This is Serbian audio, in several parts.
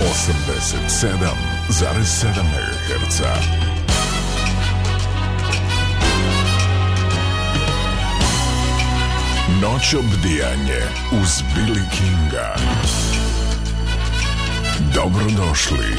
87,7 MHz. Noć obdijanje uz Billy Kinga. Dobrodošli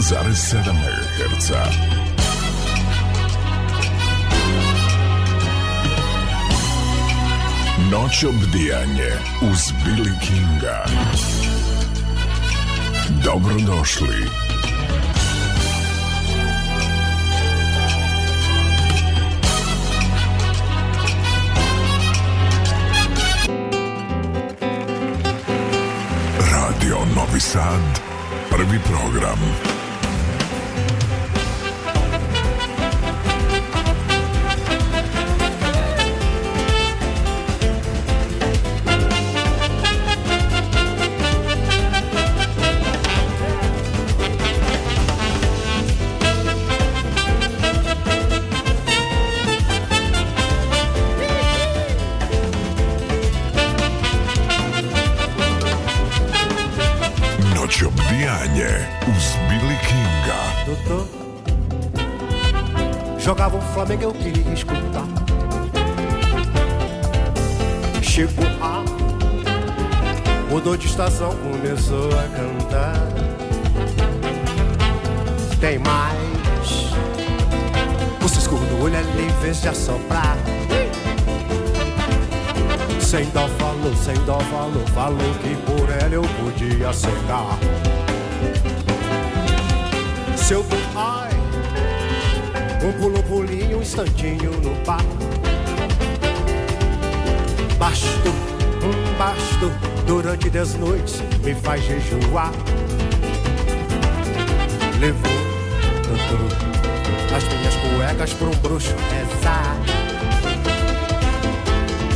106,7 MHz. Noć obdijanje uz Billy Kinga. Dobrodošli. Radio Novi Sad, prvi program. Flamengo eu queria escutar. Chico A mudou de estação, começou a cantar. Tem mais. Você cisco no olho é ali fez de assoprar. Sem dó falou, sem dó falou, falou que por ela eu podia cegar. Seu do ai um pulo, pulinho, um instantinho no bar, Basto, um basto, durante dez noites me faz jejuar. Levou as minhas cuecas pro um bruxo rezar.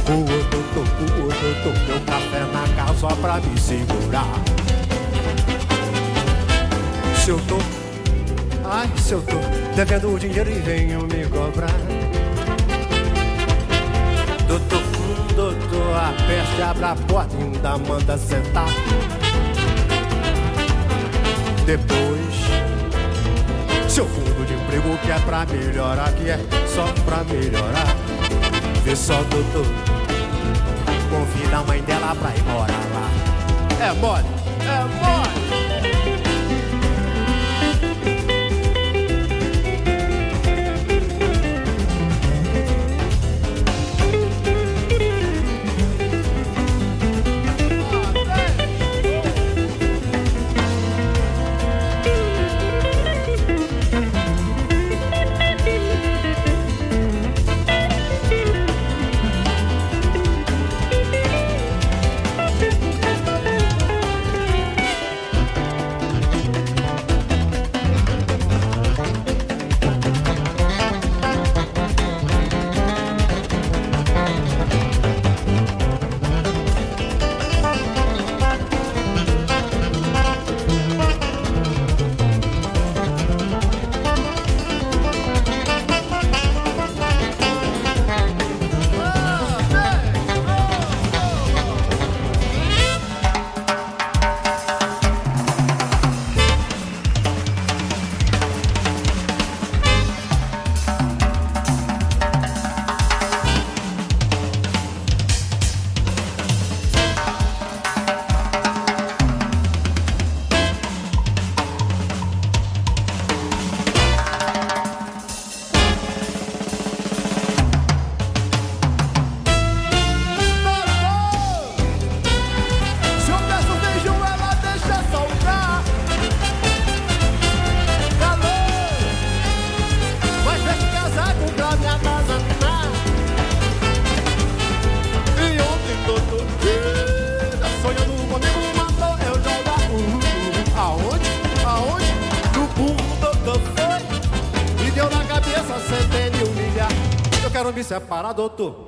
Rua, doutor, rua, doutor, meu café na casa só pra me segurar. Se eu tô, ai, se eu tô devendo o dinheiro e venho me cobrar. Doutor fundo, doutor, a peste abre a porta e ainda manda sentar. Depois, seu fundo de emprego que é pra melhorar, que é só pra melhorar. Vê só, doutor, convida a mãe dela pra ir morar lá. É mole. quero me separar, doutor.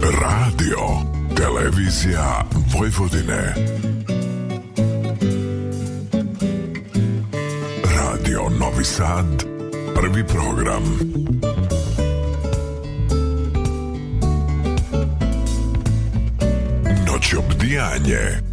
Radio, televizija Vojvodine. Radio Novi Sad, prvi program. Noć obdijanje.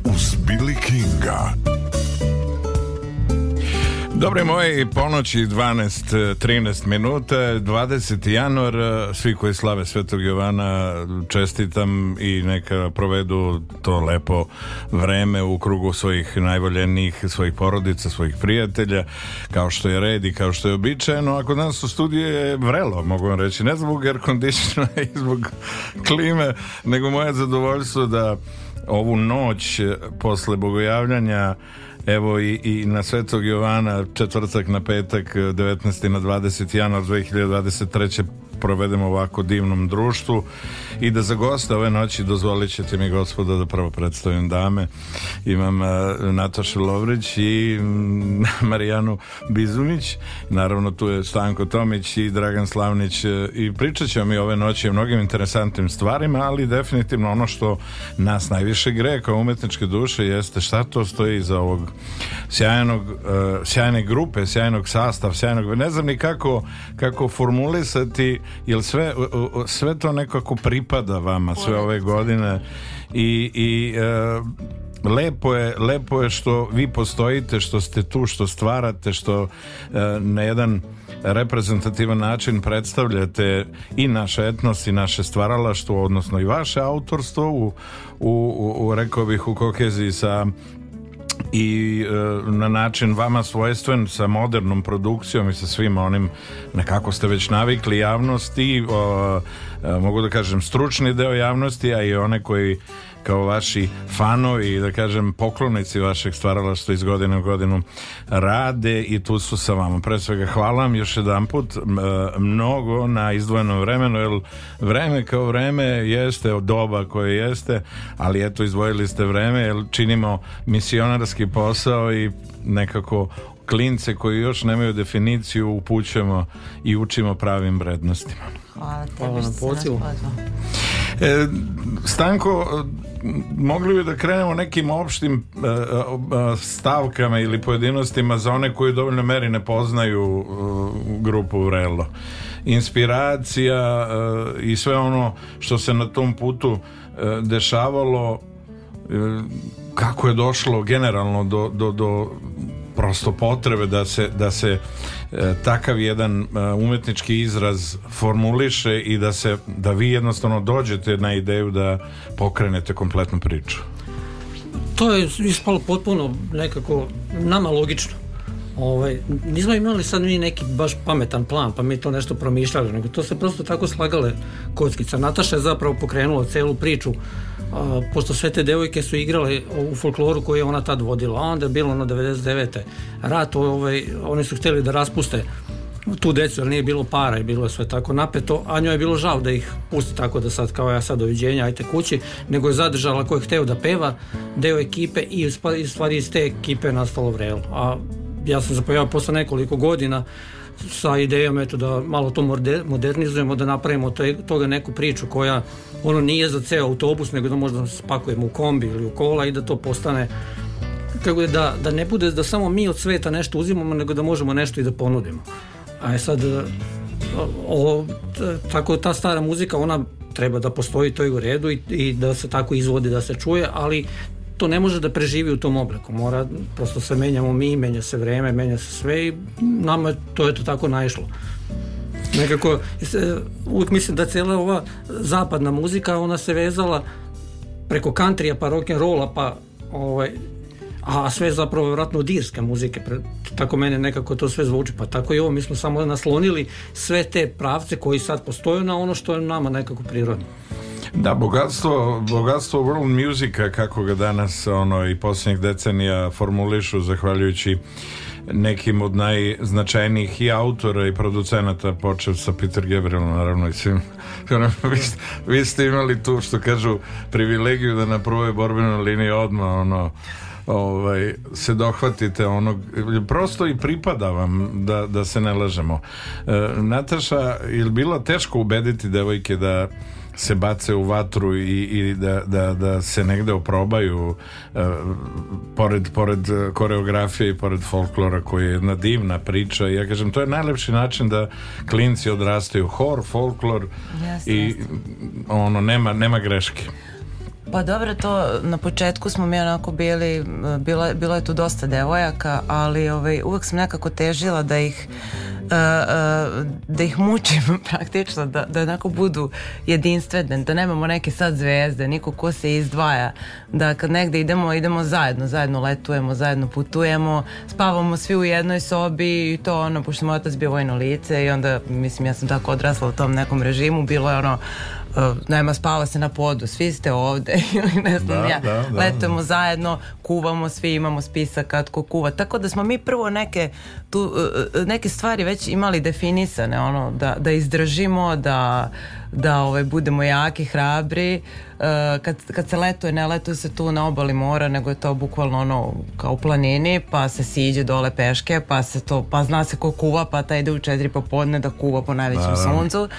Dobre moje, ponoći 12-13 e, minuta, 20. januar, e, svi koji slave Svetog Jovana čestitam i neka provedu to lepo vreme u krugu svojih najvoljenijih, svojih porodica, svojih prijatelja, kao što je red i kao što je običajeno, ako nas u studiju je vrelo, mogu vam reći, ne zbog air conditiona i zbog klime, nego moje zadovoljstvo da ovu noć e, posle bogojavljanja Evo i, i na Svetog Jovana četvrtak na petak 19. Eh, na 20. januar 2023 provedemo ovako divnom društvu i da za goste ove noći dozvolit ćete mi gospoda da prvo predstavim dame. Imam uh, Natašu Lovrić i um, Marijanu Bizumić. Naravno tu je Stanko Tomić i Dragan Slavnić e, i pričat ćemo mi ove noći o mnogim interesantnim stvarima, ali definitivno ono što nas najviše gre kao umetničke duše jeste šta to stoji iza ovog sjajnog, uh, sjajne grupe, sjajnog sastav, sjajnog, ne znam ni kako, kako formulisati jel sve, sve to nekako pripada vama sve ove godine i, i e, lepo, je, lepo je što vi postojite, što ste tu, što stvarate, što e, na jedan reprezentativan način predstavljate i naš etnos i naše stvaralaštvo, odnosno i vaše autorstvo u, u, u, u rekao bih u koheziji sa i e, na način vama svojstven sa modernom produkcijom i sa svim onim na kako ste već navikli javnosti o, e, mogu da kažem stručni deo javnosti a i one koji kao vaši fanovi i da kažem poklonici vašeg stvaralaštva iz godine u godinu rade i tu su sa vama. Pre svega hvala vam još jedan put e, mnogo na izdvojenom vremenu jer vreme kao vreme jeste od doba koje jeste ali eto izdvojili ste vreme jer činimo misionarski posao i nekako klince koji još nemaju definiciju upućujemo i učimo pravim vrednostima. Hvala tebi Hvala na pozivu. E, Stanko, mogli bi da krenemo nekim opštim e, e, stavkama ili pojedinostima za one koji dovoljno meri ne poznaju e, grupu Vrelo. Inspiracija i sve ono što se na tom putu dešavalo kako je došlo generalno do, do, do prosto potrebe da se, da se e, takav jedan e, umetnički izraz formuliše i da se da vi jednostavno dođete na ideju da pokrenete kompletnu priču to je ispalo potpuno nekako nama logično ovaj, nismo imali sad ni neki baš pametan plan, pa mi to nešto promišljali, nego to se prosto tako slagale kockica. Nataša je zapravo pokrenula celu priču a, pošto sve te devojke su igrale u folkloru koji je ona tad vodila, a onda je bilo na 99. Rat, ovaj, oni su hteli da raspuste tu decu, jer nije bilo para i bilo je sve tako napeto, a njoj je bilo žao da ih pusti tako da sad kao ja sad doviđenja, ajte kući, nego je zadržala ko je hteo da peva, deo ekipe i stvari iz te ekipe je nastalo vrelo. A ja sam zapojav posle nekoliko godina sa idejom eto, da malo to modernizujemo, da napravimo to toga neku priču koja ono nije za ceo autobus, nego da možda spakujemo u kombi ili u kola i da to postane kako da, da ne bude da samo mi od sveta nešto uzimamo, nego da možemo nešto i da ponudimo. A je sad, o, tako ta stara muzika, ona treba da postoji, to je u redu i, i da se tako izvodi, da se čuje, ali to ne može da preživi u tom obliku. Mora, prosto se menjamo mi, menja se vreme, menja se sve i nama je to tako naišlo. Nekako, e, uvijek mislim da cijela ova zapadna muzika, ona se vezala preko kantrija pa rock'n'rolla pa ovaj, a sve zapravo vjerojatno od irske muzike, tako mene nekako to sve zvuči, pa tako i ovo, mi smo samo naslonili sve te pravce koji sad postoju na ono što je nama nekako prirodno. Da, bogatstvo, bogatstvo world musica, kako ga danas ono i posljednjih decenija formulišu zahvaljujući nekim od najznačajnijih i autora i producenata počeo sa Peter Gabrielom naravno i svim vi, ste, vi ste imali tu što kažu privilegiju da na prvoj borbenoj liniji odmah ono ovaj, se dohvatite onog prosto i pripada vam da, da se ne lažemo e, Nataša, je li bilo teško ubediti devojke da se bace u vatru i, i da, da, da se negde oprobaju e, pored, pored koreografije i pored folklora koji je jedna divna priča ja kažem to je najlepši način da klinci odrastaju hor, folklor yes, i yes. ono nema, nema greške Pa dobro, to na početku smo mi onako bili, bilo, bilo je tu dosta devojaka, ali ovaj, uvek sam nekako težila da ih e, e, da ih mučim praktično, da, da onako budu jedinstvene, da nemamo neke sad zvezde, niko ko se izdvaja, da kad negde idemo, idemo zajedno, zajedno letujemo, zajedno putujemo, spavamo svi u jednoj sobi i to ono, pošto moj otac bio vojno lice i onda, mislim, ja sam tako odrasla u tom nekom režimu, bilo je ono, Uh, nema spava se na podu, svi ste ovde ili ne znam da, ja, da, da. letujemo pa zajedno, kuvamo, svi imamo spisak kad ko kuva, tako da smo mi prvo neke, tu, uh, uh, neke stvari već imali definisane, ono, da, da izdržimo, da, da ovaj, budemo jaki, hrabri, Eh, kad, kad se letuje, ne letuje se tu na obali mora, nego je to bukvalno ono kao u planini, pa se siđe dole peške, pa se to, pa zna se ko kuva, pa taj ide u četiri popodne da kuva po najvećem da, suncu.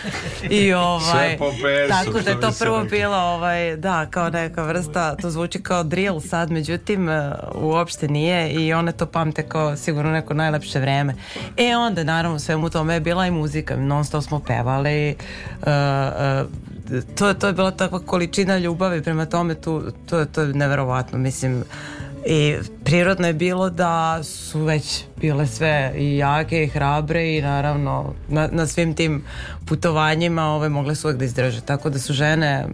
I ovaj, pesu, tako da je to prvo rekao. bilo, ovaj, da, kao neka vrsta, to zvuči kao drill sad, međutim, eh, uopšte nije i one to pamte kao sigurno neko najlepše vreme. E onda, naravno, svemu tome je bila i muzika, non stop smo pevali, uh, uh, to, to je bila takva količina ljubavi prema tome, tu, to, to je neverovatno, mislim, i prirodno je bilo da su već bile sve i jake i hrabre i naravno na, na svim tim putovanjima ove mogle su uvijek da izdrže. Tako da su žene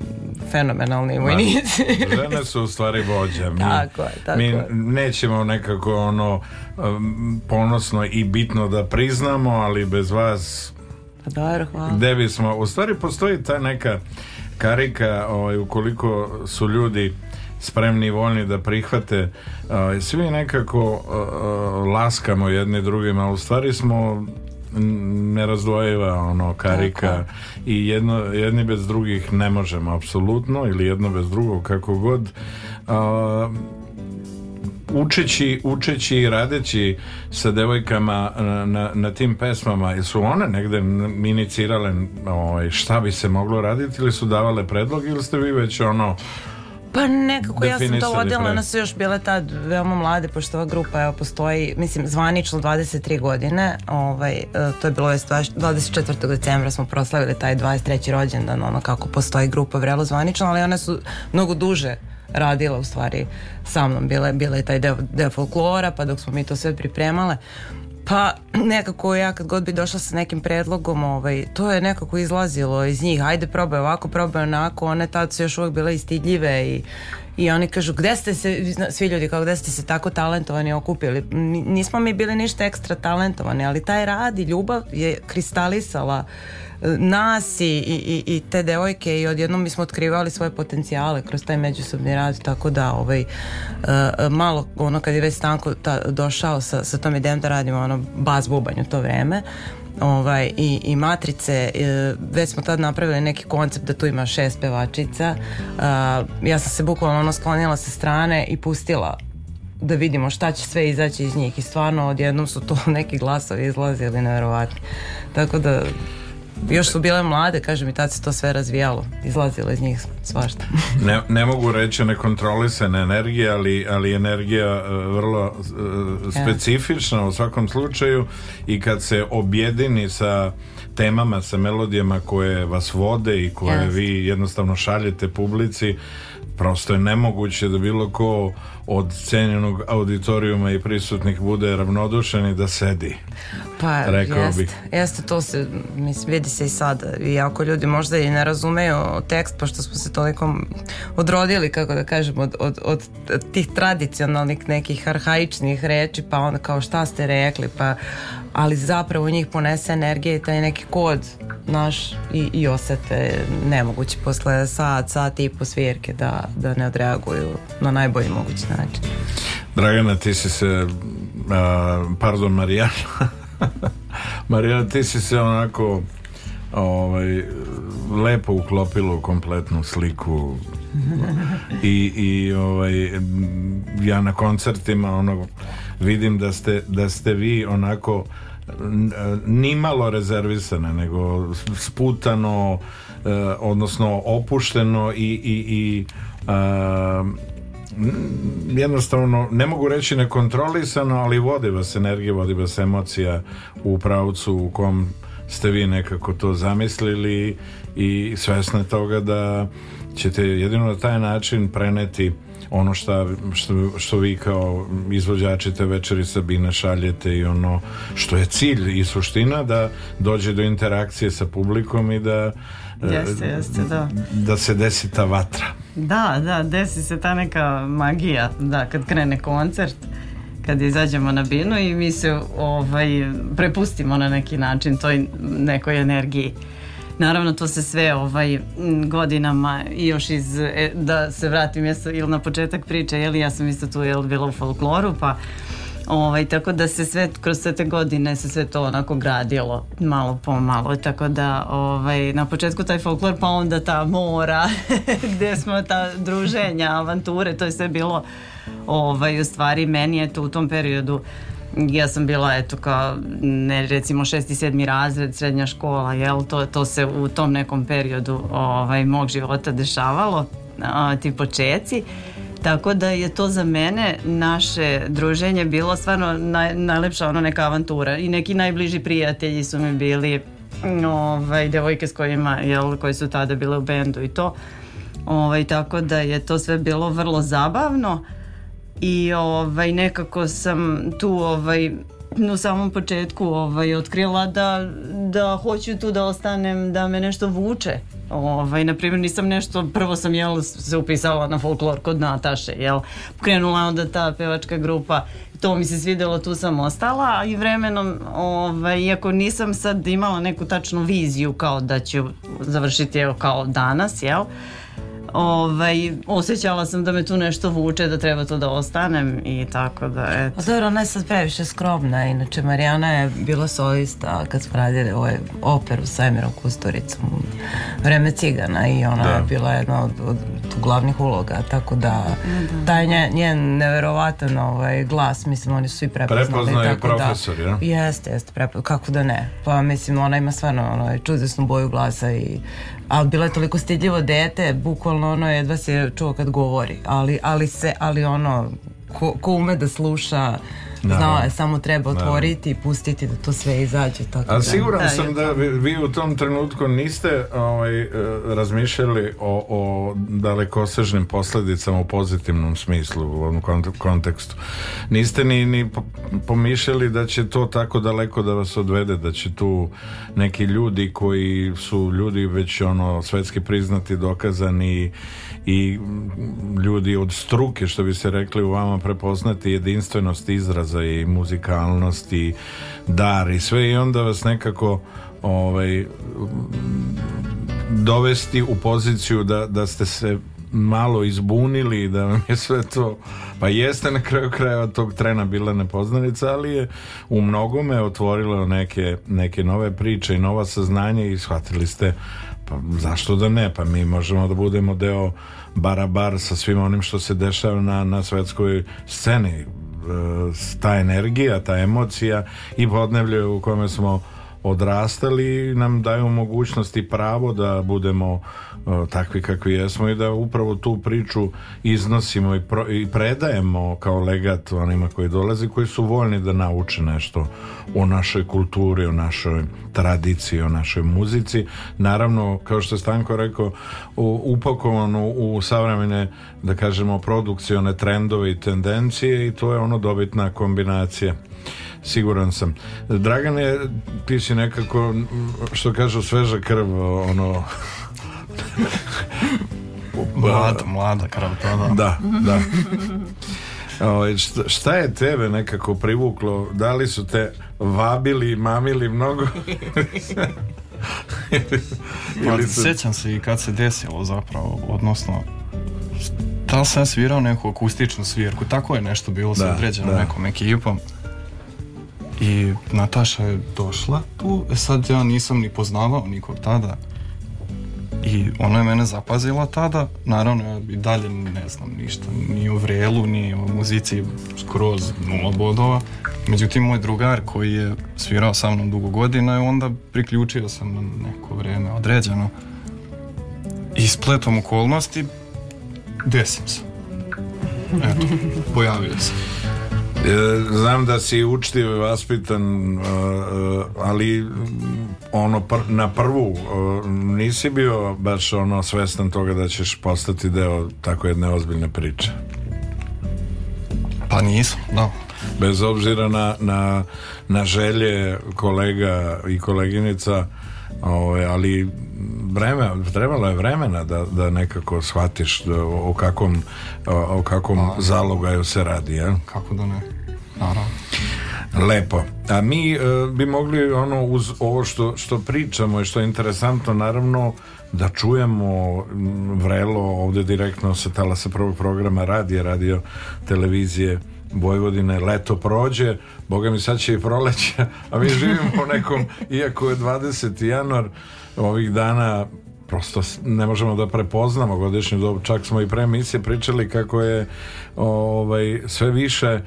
fenomenalni vojnici. žene su u stvari vođe. Mi, tako, tako. mi nećemo nekako ono um, ponosno i bitno da priznamo, ali bez vas Pa dobro, hvala. Gde bismo, u stvari postoji ta neka karika, ovaj, ukoliko su ljudi spremni i voljni da prihvate ovaj, svi nekako laskamo jedni drugima u stvari smo nerazdvojiva ono karika i jedno, jedni bez drugih ne možemo apsolutno ili jedno bez drugog kako god a, učeći, učeći i radeći sa devojkama e, na, na tim pesmama, ili su one negde inicirale ovaj, šta bi se moglo raditi ili su davale predlog ili ste vi već ono pa nekako ja sam to vodila, one su još bile tad veoma mlade, pošto ova grupa evo, postoji, mislim, zvanično 23 godine, ovaj, e, to je bilo 24. decembra smo proslavili taj 23. rođendan, ono kako postoji grupa vrelo zvanično, ali one su mnogo duže radila u stvari sa mnom, bila, bila je taj deo, deo folklora, pa dok smo mi to sve pripremale, pa nekako ja kad god bi došla sa nekim predlogom, ovaj, to je nekako izlazilo iz njih, ajde probaj ovako, probaj onako, one tad su još uvek bile istidljive i, i oni kažu gde ste se, svi ljudi kao gde ste se tako talentovani okupili, nismo mi bili ništa ekstra talentovani, ali taj rad i ljubav je kristalisala nas i, i, i te devojke i odjednom mi smo otkrivali svoje potencijale kroz taj međusobni rad tako da ovaj, e, malo ono kad je već stanko ta, došao sa, sa tom idejom da radimo ono bas bubanj u to vreme ovaj, i, i matrice e, već smo tad napravili neki koncept da tu ima šest pevačica e, ja sam se bukvalno ono sklonila sa strane i pustila da vidimo šta će sve izaći iz njih i stvarno odjednom su to neki glasovi izlazili neverovatni tako da Još su bile mlade, kažem, i tad se to sve razvijalo. Izlazilo iz njih svašta. ne, ne mogu reći nekontrolisane energije, ali, ali energija uh, vrlo uh, specifična u svakom slučaju i kad se objedini sa temama, sa melodijama koje vas vode i koje yes. vi jednostavno šaljete publici, prosto je nemoguće da bilo ko od cenjenog auditorijuma i prisutnih bude ravnodušan i da sedi. Pa, rekao jest, bih. Jeste, to se, mislim, vidi se i sada. Iako ljudi možda i ne razumeju tekst, pošto smo se toliko odrodili, kako da kažem, od, od, od tih tradicionalnih nekih arhaičnih reči, pa onda kao šta ste rekli, pa ali zapravo u njih ponese energija i taj neki kod naš i, i osete nemoguće posle sat, sat i po svirke da, da ne odreaguju na najbolji mogući način. Dragana, ti si se, uh, pardon Marijana, Marijana, ti si se onako ovaj, lepo uklopila u kompletnu sliku i, i ovaj, ja na koncertima ono, vidim da ste, da ste vi onako nimalo rezervisane nego sputano eh, odnosno opušteno i, i, i eh, Mm, jednostavno ne mogu reći nekontrolisano, ali vodi vas energija, vodi vas emocija u pravcu u kom ste vi nekako to zamislili i svesne toga da ćete jedino na taj način preneti ono šta, što, što vi kao izvođači te večeri Sabine šaljete i ono što je cilj i suština da dođe do interakcije sa publikom i da E, jeste, jeste, da. Da se desi ta vatra. Da, da, desi se ta neka magija, da, kad krene koncert kad izađemo na binu i mi se ovaj, prepustimo na neki način toj nekoj energiji. Naravno to se sve ovaj godinama i još iz e, da se vratim jesi, ili na početak priče, jeli ja sam isto tu jel bila u folkloru pa Ovaj, tako da se sve, kroz sve te godine se sve to onako gradilo malo po malo, tako da ovaj, na početku taj folklor, pa onda ta mora, gde smo ta druženja, avanture, to je sve bilo ovaj, u stvari meni je to u tom periodu ja sam bila eto kao ne recimo šesti, sedmi razred srednja škola, jel, to, to se u tom nekom periodu ovaj, mog života dešavalo a, ti počeci Tako da je to za mene naše druženje bilo stvarno naj, najlepša ono neka avantura i neki najbliži prijatelji su mi bili mm, ovaj, devojke s kojima, jel, koji su tada bile u bendu i to. Ovaj, tako da je to sve bilo vrlo zabavno i ovaj, nekako sam tu ovaj, u samom početku ovaj, otkrila da, da hoću tu da ostanem, da me nešto vuče. Ovaj, na primjer, nisam nešto, prvo sam jel, se upisala na folklor kod Nataše, jel, krenula onda ta pevačka grupa, to mi se svidelo, tu sam ostala, a i vremenom, ovaj, iako nisam sad imala neku tačnu viziju kao da ću završiti evo, kao danas, jel, uh, ovaj, osjećala sam da me tu nešto vuče, da treba to da ostanem i tako da, eto. A pa dobro, ona je sad previše skromna, inače Marijana je bila solista kad smo radili ovaj operu sa Emirom Kusturicom Vreme cigana i ona da. je bila jedna od, od glavnih uloga, tako da, da. taj njen, njen neverovatan ovaj, glas, mislim, oni su svi prepoznali. Da. Prepozna je profesor, da, ja? Jeste, jeste, prepoznali, kako da ne. Pa mislim, ona ima stvarno ono, čudesnu boju glasa i ali bila je toliko stidljivo dete, bukvalno ono jedva se čuo kad govori, ali, ali se, ali ono, ko, ko ume da sluša znao je, samo treba otvoriti i pustiti da to sve izađe. Tako A da. siguran da, sam da vi, vi u tom trenutku niste ovaj, e, razmišljali o, o dalekosežnim posledicama u pozitivnom smislu u ovom kontekstu. Niste ni, ni pomišljali da će to tako daleko da vas odvede, da će tu neki ljudi koji su ljudi već ono svetski priznati, dokazani i ljudi od struke što bi se rekli u vama prepoznati jedinstvenost izraza i muzikalnost i dar i sve i onda vas nekako ovaj, dovesti u poziciju da, da ste se malo izbunili da vam je sve to pa jeste na kraju krajeva tog trena bila nepoznanica ali je u mnogome otvorilo neke, neke nove priče i nova saznanja i shvatili ste Pa zašto da ne? Pa mi možemo da budemo deo bara bar sa svim onim što se dešava na, na svetskoj sceni. E, ta energija, ta emocija i podnevlje u kome smo odrastali nam daju mogućnost i pravo da budemo takvi kakvi jesmo i da upravo tu priču iznosimo i, pro, i predajemo kao legat onima koji dolaze koji su voljni da nauče nešto o našoj kulturi, o našoj tradiciji, o našoj muzici naravno, kao što je Stanko rekao upakovano u savremene da kažemo produkcione trendove i tendencije i to je ono dobitna kombinacija siguran sam. Dragane, ti si nekako, što kažu, sveža krv, ono, mlada, mlada krava, da. Da, o, ovaj, šta je tebe nekako privuklo? Da li su te vabili, i mamili mnogo? pa, su... Sjećam se i kad se desilo zapravo, odnosno da sam svirao neku akustičnu svirku, tako je nešto bilo sa da, određenom da. nekom ekipom. I Nataša je došla tu, e sad ja nisam ni poznavao nikog tada. I ona je mene zapazila tada, naravno ja i dalje ne znam ništa, ni o vrelu, ni o muzici, skroz nula bodova. Međutim, moj drugar koji je svirao sa mnom dugo godina je onda priključio sam na neko vreme određeno. I spletom okolnosti desim se. Eto, pojavio se. E, znam da si učtiv i vaspitan, e, e, ali mm, ono pr na prvu nisi bio baš ono svestan toga da ćeš postati deo tako jedne ozbiljne priče. Pa nisam, da. Bez obzira na, na, na želje kolega i koleginica, ovaj, ali vreme, trebalo je vremena da, da nekako shvatiš da, o kakvom, o, o kakvom A, pa, zalogaju se radi. Ja? Kako da ne? Lepo. A mi e, bi mogli ono uz ovo što, što pričamo i što je interesantno naravno da čujemo vrelo ovde direktno sa talasa prvog programa radije, radio televizije Vojvodine, leto prođe, boga mi sad će i proleće, a mi živimo po nekom, iako je 20. januar ovih dana prosto ne možemo da prepoznamo godišnju dobu, čak smo i pre emisije pričali kako je ovaj, sve više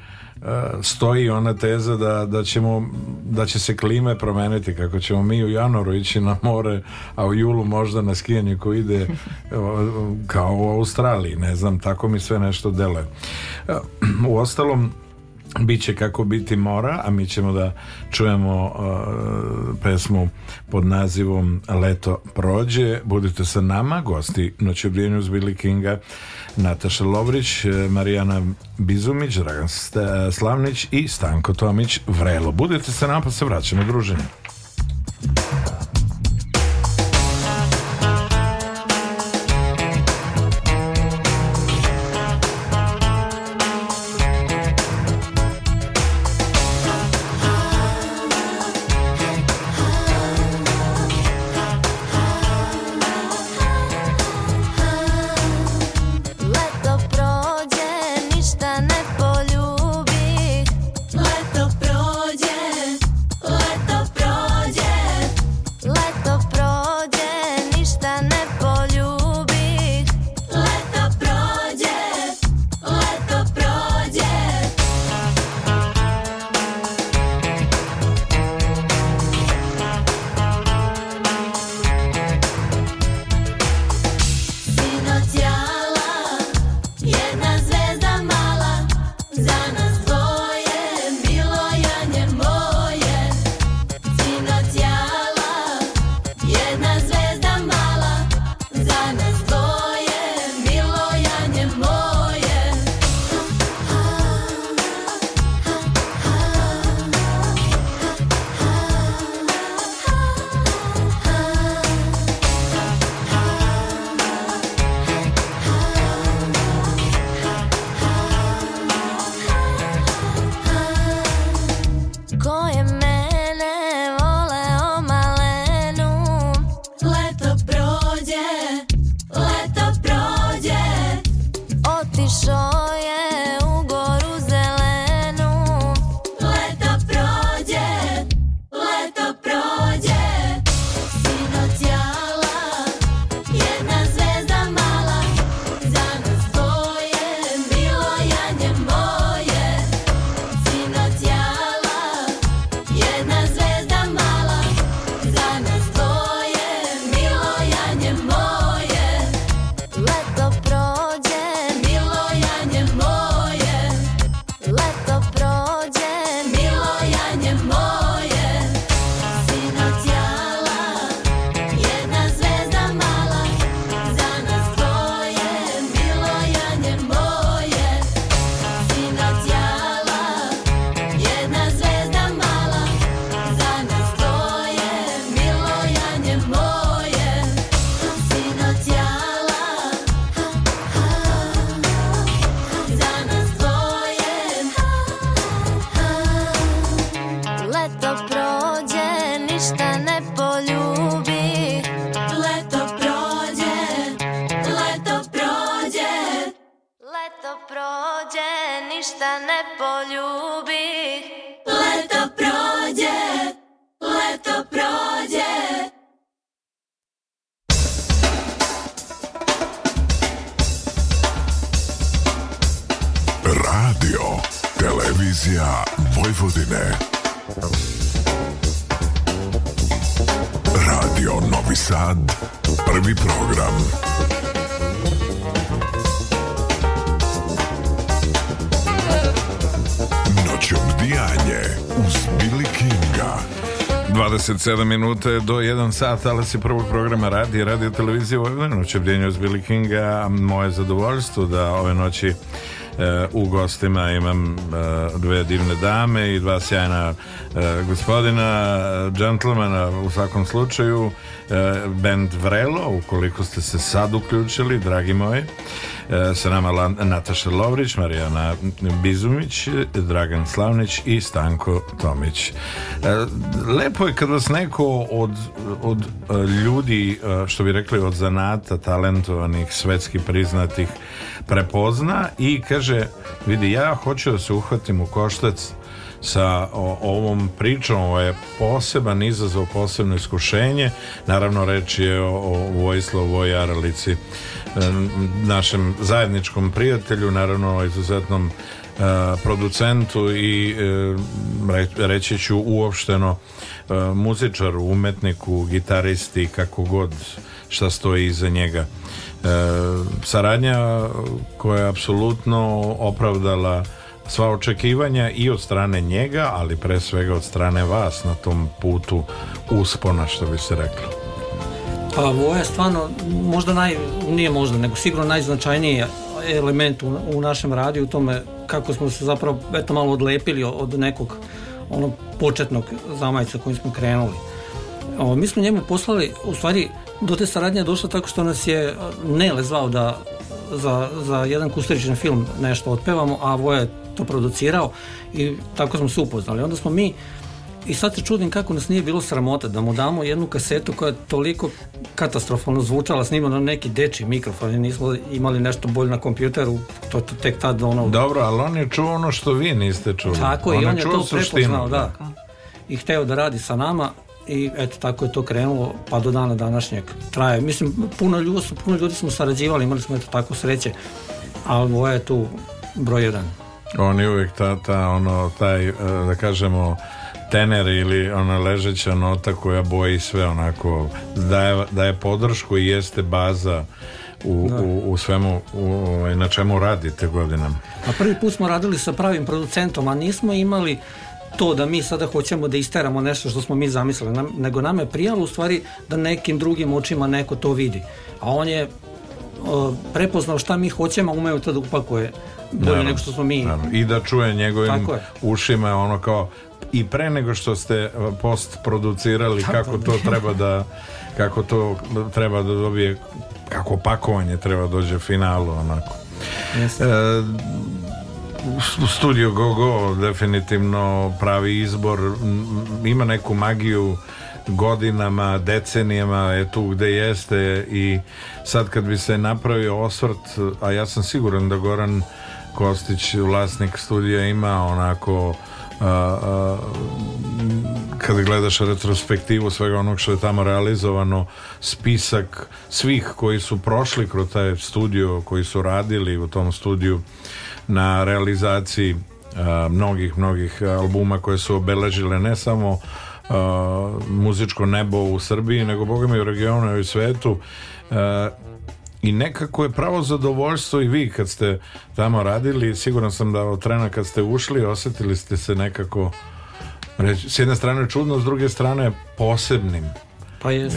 stoji ona teza da, da, ćemo, da će se klime promeniti, kako ćemo mi u januaru ići na more, a u julu možda na skijanje koji ide kao u Australiji, ne znam, tako mi sve nešto dele. U ostalom, bit će kako biti mora, a mi ćemo da čujemo uh, pesmu pod nazivom Leto prođe. Budite sa nama, gosti Noćobrijenju Billy Kinga, Nataša Lovrić, e, Marijana Bizumić, Dragan e, Slavnić i Stanko Tomić Vrelo. Budete se napad, se vraćamo druženje. 7 minuta do 1 sat, ali si prvog programa radi, radio televizije Vojvodina, učebljenju iz Billy Kinga, moje zadovoljstvo da ove noći Uh, u gostima imam uh, dve divne dame i dva sjajna uh, gospodina džentlmena u svakom slučaju band Vrelo ukoliko ste se sad uključili dragi moji E, sa nama Nataša Lovrić, Marijana Bizumić, Dragan Slavnić i Stanko Tomić. E, lepo je kad vas neko od, od e, ljudi, što bi rekli od zanata, talentovanih, svetski priznatih, prepozna i kaže, vidi, ja hoću da se uhvatim u koštac sa ovom pričom ovo je poseban izazov, posebno iskušenje naravno reč je o Vojislavu Vojaralici našem zajedničkom prijatelju, naravno izuzetnom e, producentu i e, reći ću uopšteno e, muzičaru, umetniku, gitaristi, kako god šta stoji iza njega. Saradnja koja je apsolutno opravdala sva očekivanja i od strane njega, ali pre svega od strane vas na tom putu uspona, što bi se reklo. Pa Voja je stvarno, možda naj, nije možda, nego sigurno najznačajniji element u, u našem radiju u tome kako smo se zapravo eto malo odlepili od nekog onog početnog zamajca kojim smo krenuli. O, mi smo njemu poslali, u stvari, do te saradnje je došlo tako što nas je Nele zvao da za, za jedan kusteričan film nešto otpevamo, a Voja je to producirao i tako smo se upoznali. Onda smo mi I sad se čudim kako nas nije bilo sramota da mu damo jednu kasetu koja je toliko katastrofalno zvučala, snimana na neki deči mikrofon i nismo imali nešto bolje na kompjuteru, to je tek tad ono... Dobro, ali on je čuo ono što vi niste čuli. Tako on i on je, je to prepoznao, da. da. I hteo da radi sa nama, i eto tako je to krenulo pa do dana današnjeg traje. Mislim, puno ljudi, puno ljudi smo sarađivali, imali smo eto tako sreće, ali ovo je tu broj jedan. On je uvijek ta, ta, ono, taj, eh, da kažemo, tener ili ona ležeća nota koja boji sve onako daje, daje podršku i jeste baza u, da. u, u, svemu u, ovaj, na čemu radite godinama. A prvi put smo radili sa pravim producentom, a nismo imali to da mi sada hoćemo da isteramo nešto što smo mi zamislili, nego nam je prijalo u stvari da nekim drugim očima neko to vidi. A on je prepoznao šta mi hoćemo, umeo to da upakuje bolje nego što smo mi. Naravno. I da čuje njegovim ušima ono kao i pre nego što ste eh, post producirali da, kako da, to da. treba da kako to treba da dobije kako pakovanje treba dođe finalu onako Jeste. E, Studio Gogo definitivno pravi izbor ima neku magiju godinama, decenijama je tu gde jeste i sad kad bi se napravio osvrt a ja sam siguran da Goran Kostić vlasnik studija ima onako a, kada gledaš retrospektivu svega onog što je tamo realizovano spisak svih koji su prošli kroz taj studio koji su radili u tom studiju na realizaciji a, mnogih, mnogih albuma koje su obeležile ne samo a, muzičko nebo u Srbiji nego boga mi u regionu i u svetu i nekako je pravo zadovoljstvo i vi kad ste tamo radili siguran sam da od trena kad ste ušli osetili ste se nekako reći, s jedne strane čudno s druge strane posebnim pa e, e,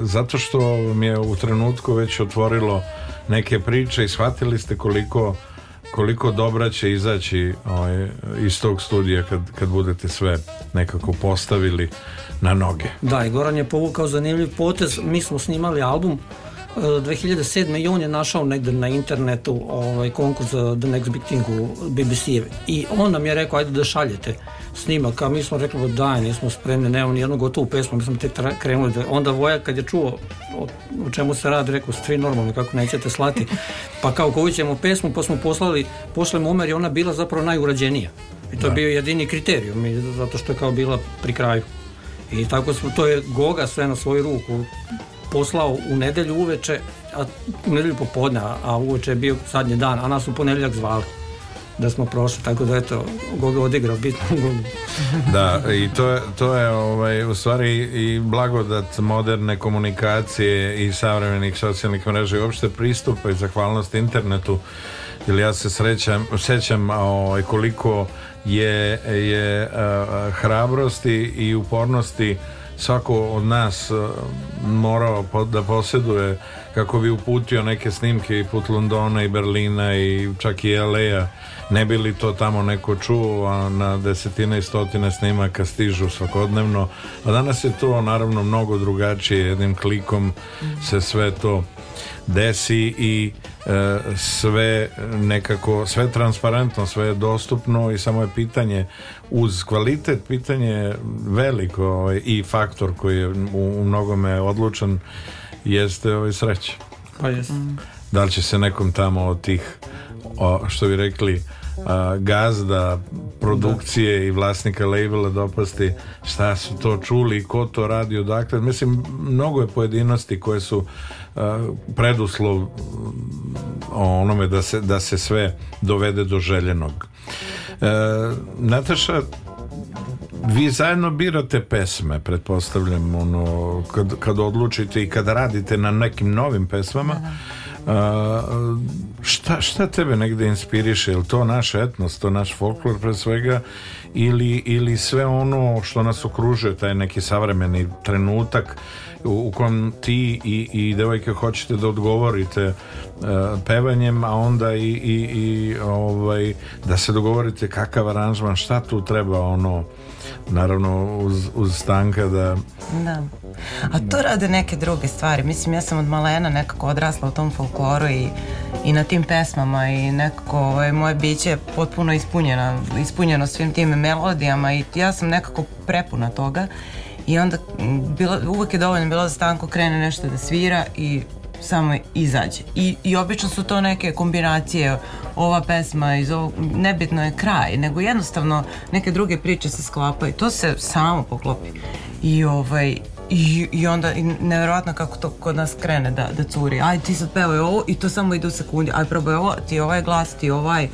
zato što mi je u trenutku već otvorilo neke priče i shvatili ste koliko koliko dobra će izaći ovaj, iz tog studija kad, kad budete sve nekako postavili na noge. Da, i Goran je povukao zanimljiv potez. Mi smo snimali album 2007. i on je našao negde na internetu ovaj, konkurs za The Next Big Thing u bbc i on nam je rekao ajde da šaljete snimak, a mi smo rekli daj, nismo spremni, nemamo ni jednu gotovu pesmu, mi smo tek krenuli. Da, onda Voja kad je čuo o, o čemu se radi, rekao stri normalno, kako nećete slati, pa kao koju ćemo pesmu, pa smo poslali, posle Momer ona bila zapravo najurađenija. I to da. je bio jedini kriterijum, zato što je kao bila pri kraju. I tako smo, to je Goga sve na svoju ruku poslao u nedelju uveče, a, u nedelju popodne, a uveče je bio sadnji dan, a nas u ponedeljak zvali da smo prošli, tako da eto, Goga odigrao bitno Da, i to, je, to je ovaj, u stvari i blagodat moderne komunikacije i savremenih socijalnih mreža i uopšte pristupa i zahvalnost internetu jer ja se srećam, sećam ovaj, koliko je, je a, eh, hrabrosti i upornosti svako od nas e, morao da posjeduje kako bi uputio neke snimke i put Londona i Berlina i čak i LA-a ne bi li to tamo neko čuo a na desetine i stotine snimaka stižu svakodnevno a danas je to naravno mnogo drugačije jednim klikom se sve to desi i e, sve nekako sve transparentno, sve je dostupno i samo je pitanje uz kvalitet pitanje veliko ovaj, i faktor koji je u, u mnogome odlučan jeste ovaj sreće pa jest. Mm. da li će se nekom tamo od tih o, što bi rekli a, gazda produkcije da. i vlasnika labela dopasti šta su to čuli i ko to radi odakle. Mislim, mnogo je pojedinosti koje su a, preduslov onome da se, da se sve dovede do željenog. E, Nataša, Vi zajedno birate pesme, pretpostavljam, ono, kad, kad odlučite i kad radite na nekim novim pesmama, da, da. a, šta, šta tebe negde inspiriše? Je to naša etnos, to naš folklor pre svega ili, ili sve ono što nas okružuje, taj neki savremeni trenutak u, u kojem ti i, i devojke hoćete da odgovorite uh, pevanjem, a onda i, i, i ovaj, da se dogovorite kakav aranžman, šta tu treba ono naravno uz, uz stanka da... Da. A to da. rade neke druge stvari. Mislim, ja sam od malena nekako odrasla u tom folkloru i, i na tim pesmama i nekako ovaj, moje biće je potpuno ispunjeno, ispunjeno svim tim melodijama i ja sam nekako prepuna toga i onda bilo, uvek je dovoljno bilo da Stanko krene nešto da svira i samo izađe. I, I obično su to neke kombinacije, ova pesma iz ovog, nebitno je kraj, nego jednostavno neke druge priče se sklapaju. To se samo poklopi. I ovaj, I, i onda i nevjerojatno kako to kod nas krene da, da curi. Aj ti sad pevaj ovo i to samo ide u sekundi. Aj probaj ovo, ti ovaj glas, ti ovaj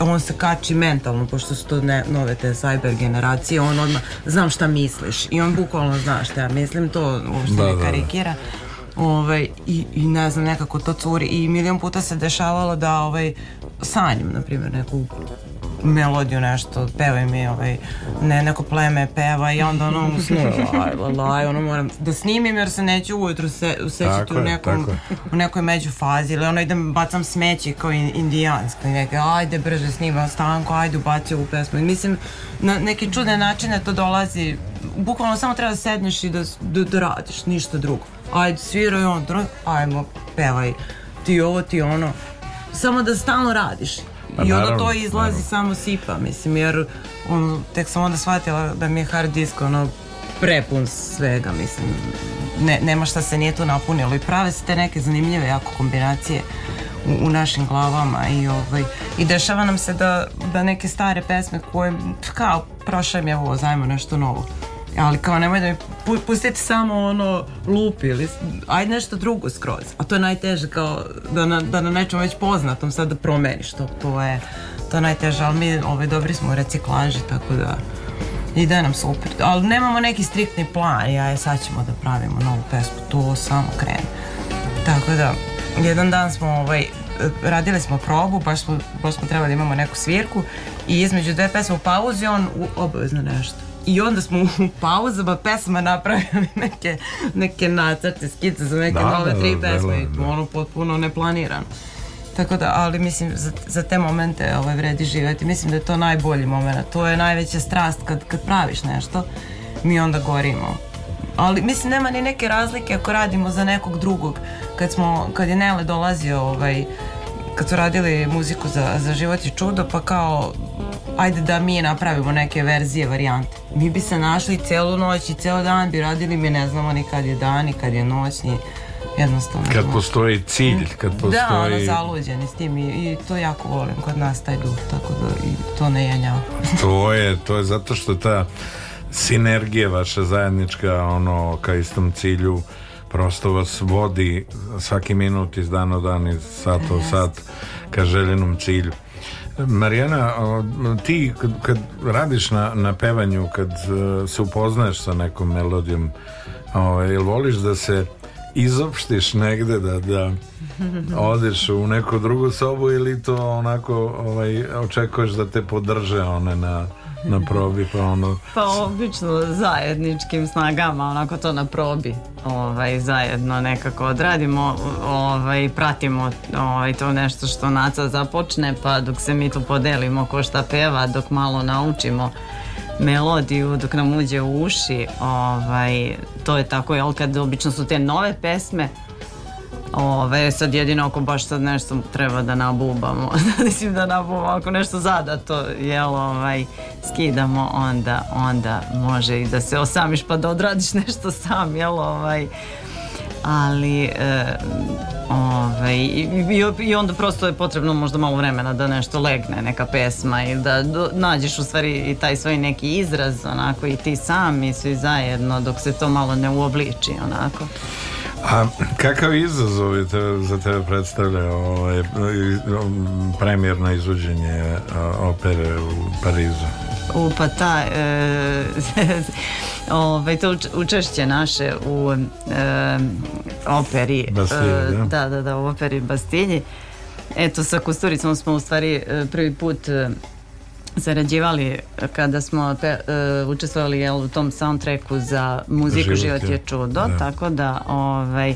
on se kači mentalno, pošto su to ne, nove te cyber generacije, on odmah, znam šta misliš i on bukvalno zna šta ja mislim, to uopšte da, ne karikira. Da, da ovaj, i, i ne znam, nekako to curi i milion puta se dešavalo da ovaj, sanjam, na primjer, neku melodiju nešto, pevaj mi ovaj, ne, neko pleme peva i onda ono usnuje, laj, laj, laj, ono moram da snimim jer se neću ujutru se, usećati u, nekom, u nekoj među fazi ili ono idem bacam smeće kao in, indijansko i neke ajde brže da snimam stanku, ajde ubacio u pesmu i mislim na neki čudne načine to dolazi bukvalno samo treba da sedneš i da, da, da radiš, ništa drugo ajde sviraj on, ajmo pevaj ti ovo, ti ono samo da stalno radiš Pa, I onda to izlazi naravno. samo sipa, mislim, jer on, tek sam onda shvatila da mi je hard disk ono prepun svega, mislim. Ne, nema šta se nije tu napunilo i prave se te neke zanimljive jako kombinacije u, u našim glavama i ovaj, i dešava nam se da, da neke stare pesme koje kao prošle mi je ovo, zajmo nešto novo ali kao nemoj da mi pu, pustite samo ono lupi ili ajde nešto drugo skroz a to je najteže kao da na, da na nečem već poznatom sad da promeniš to, to je to je najteže ali mi ovaj, dobri smo u reciklaži tako da ide nam super ali nemamo neki striktni plan ja je sad ćemo da pravimo novu pesmu to samo krene tako da jedan dan smo ovaj, radili smo probu, baš smo, baš smo trebali da imamo neku svirku i između dve pesme u pauzi on u, obavezno nešto I onda smo u pauzama pesma napravili neke, neke nacrte, skice za neke da, nove da, tri da, pesme i da, ono potpuno neplanirano. Tako da, ali mislim, za, za te momente ovaj, vredi živjeti. Mislim da je to najbolji moment. To je najveća strast kad, kad praviš nešto. Mi onda gorimo. Ali mislim, nema ni neke razlike ako radimo za nekog drugog. Kad, smo, kad je Nele dolazio, ovaj, kad su radili muziku za, za život i čudo, pa kao ajde da mi napravimo neke verzije, varijante. Mi bi se našli celu noć i ceo dan bi radili, mi ne znamo ni kad je dan, ni kad je noć, ni jednostavno. Kad znamo. postoji cilj, mm. kad da, postoji... Da, ono, zaluđeni s tim i, i to jako volim kod nas taj duh, tako da i to ne jenjava. to je, to je zato što ta sinergija vaša zajednička, ono, ka istom cilju, prosto vas vodi svaki minut iz dana u dan, iz sata u sat, ka željenom cilju. Marijana, ti kad, kad radiš na, na pevanju, kad e, se upoznaješ sa nekom melodijom, ovaj, ili voliš da se izopštiš negde da, da odeš u neku drugu sobu ili to onako ovaj, očekuješ da te podrže one na na probi pa ono pa obično zajedničkim snagama onako to na probi ovaj, zajedno nekako odradimo ovaj, pratimo ovaj, to nešto što Naca započne pa dok se mi tu podelimo ko šta peva dok malo naučimo melodiju dok nam uđe u uši ovaj, to je tako jel kad obično su te nove pesme Ove, sad jedino ako baš sad nešto treba da nabubamo, da mislim da nabubamo, ako nešto zada to jel, ovaj, skidamo, onda, onda može i da se osamiš pa da odradiš nešto sam, jel, ovaj, ali e, ovaj, i, i onda prosto je potrebno možda malo vremena da nešto legne neka pesma i da do, nađeš u stvari i taj svoj neki izraz onako i ti sam i svi zajedno dok se to malo ne uobliči onako a kakav izazov je te, za tebe predstavlja ovaj, um, premijerno izvođenje opere u Parizu? Upa ta e, ovaj, to učešće naše u e, operi e, Bastilje, e, da. da, da, u operi Bastilji eto sa Kusturicom smo u stvari e, prvi put e, zarađivali kada smo pe, učestvovali jel, u tom soundtracku za muziku Život, život je čudo da. tako da ovaj,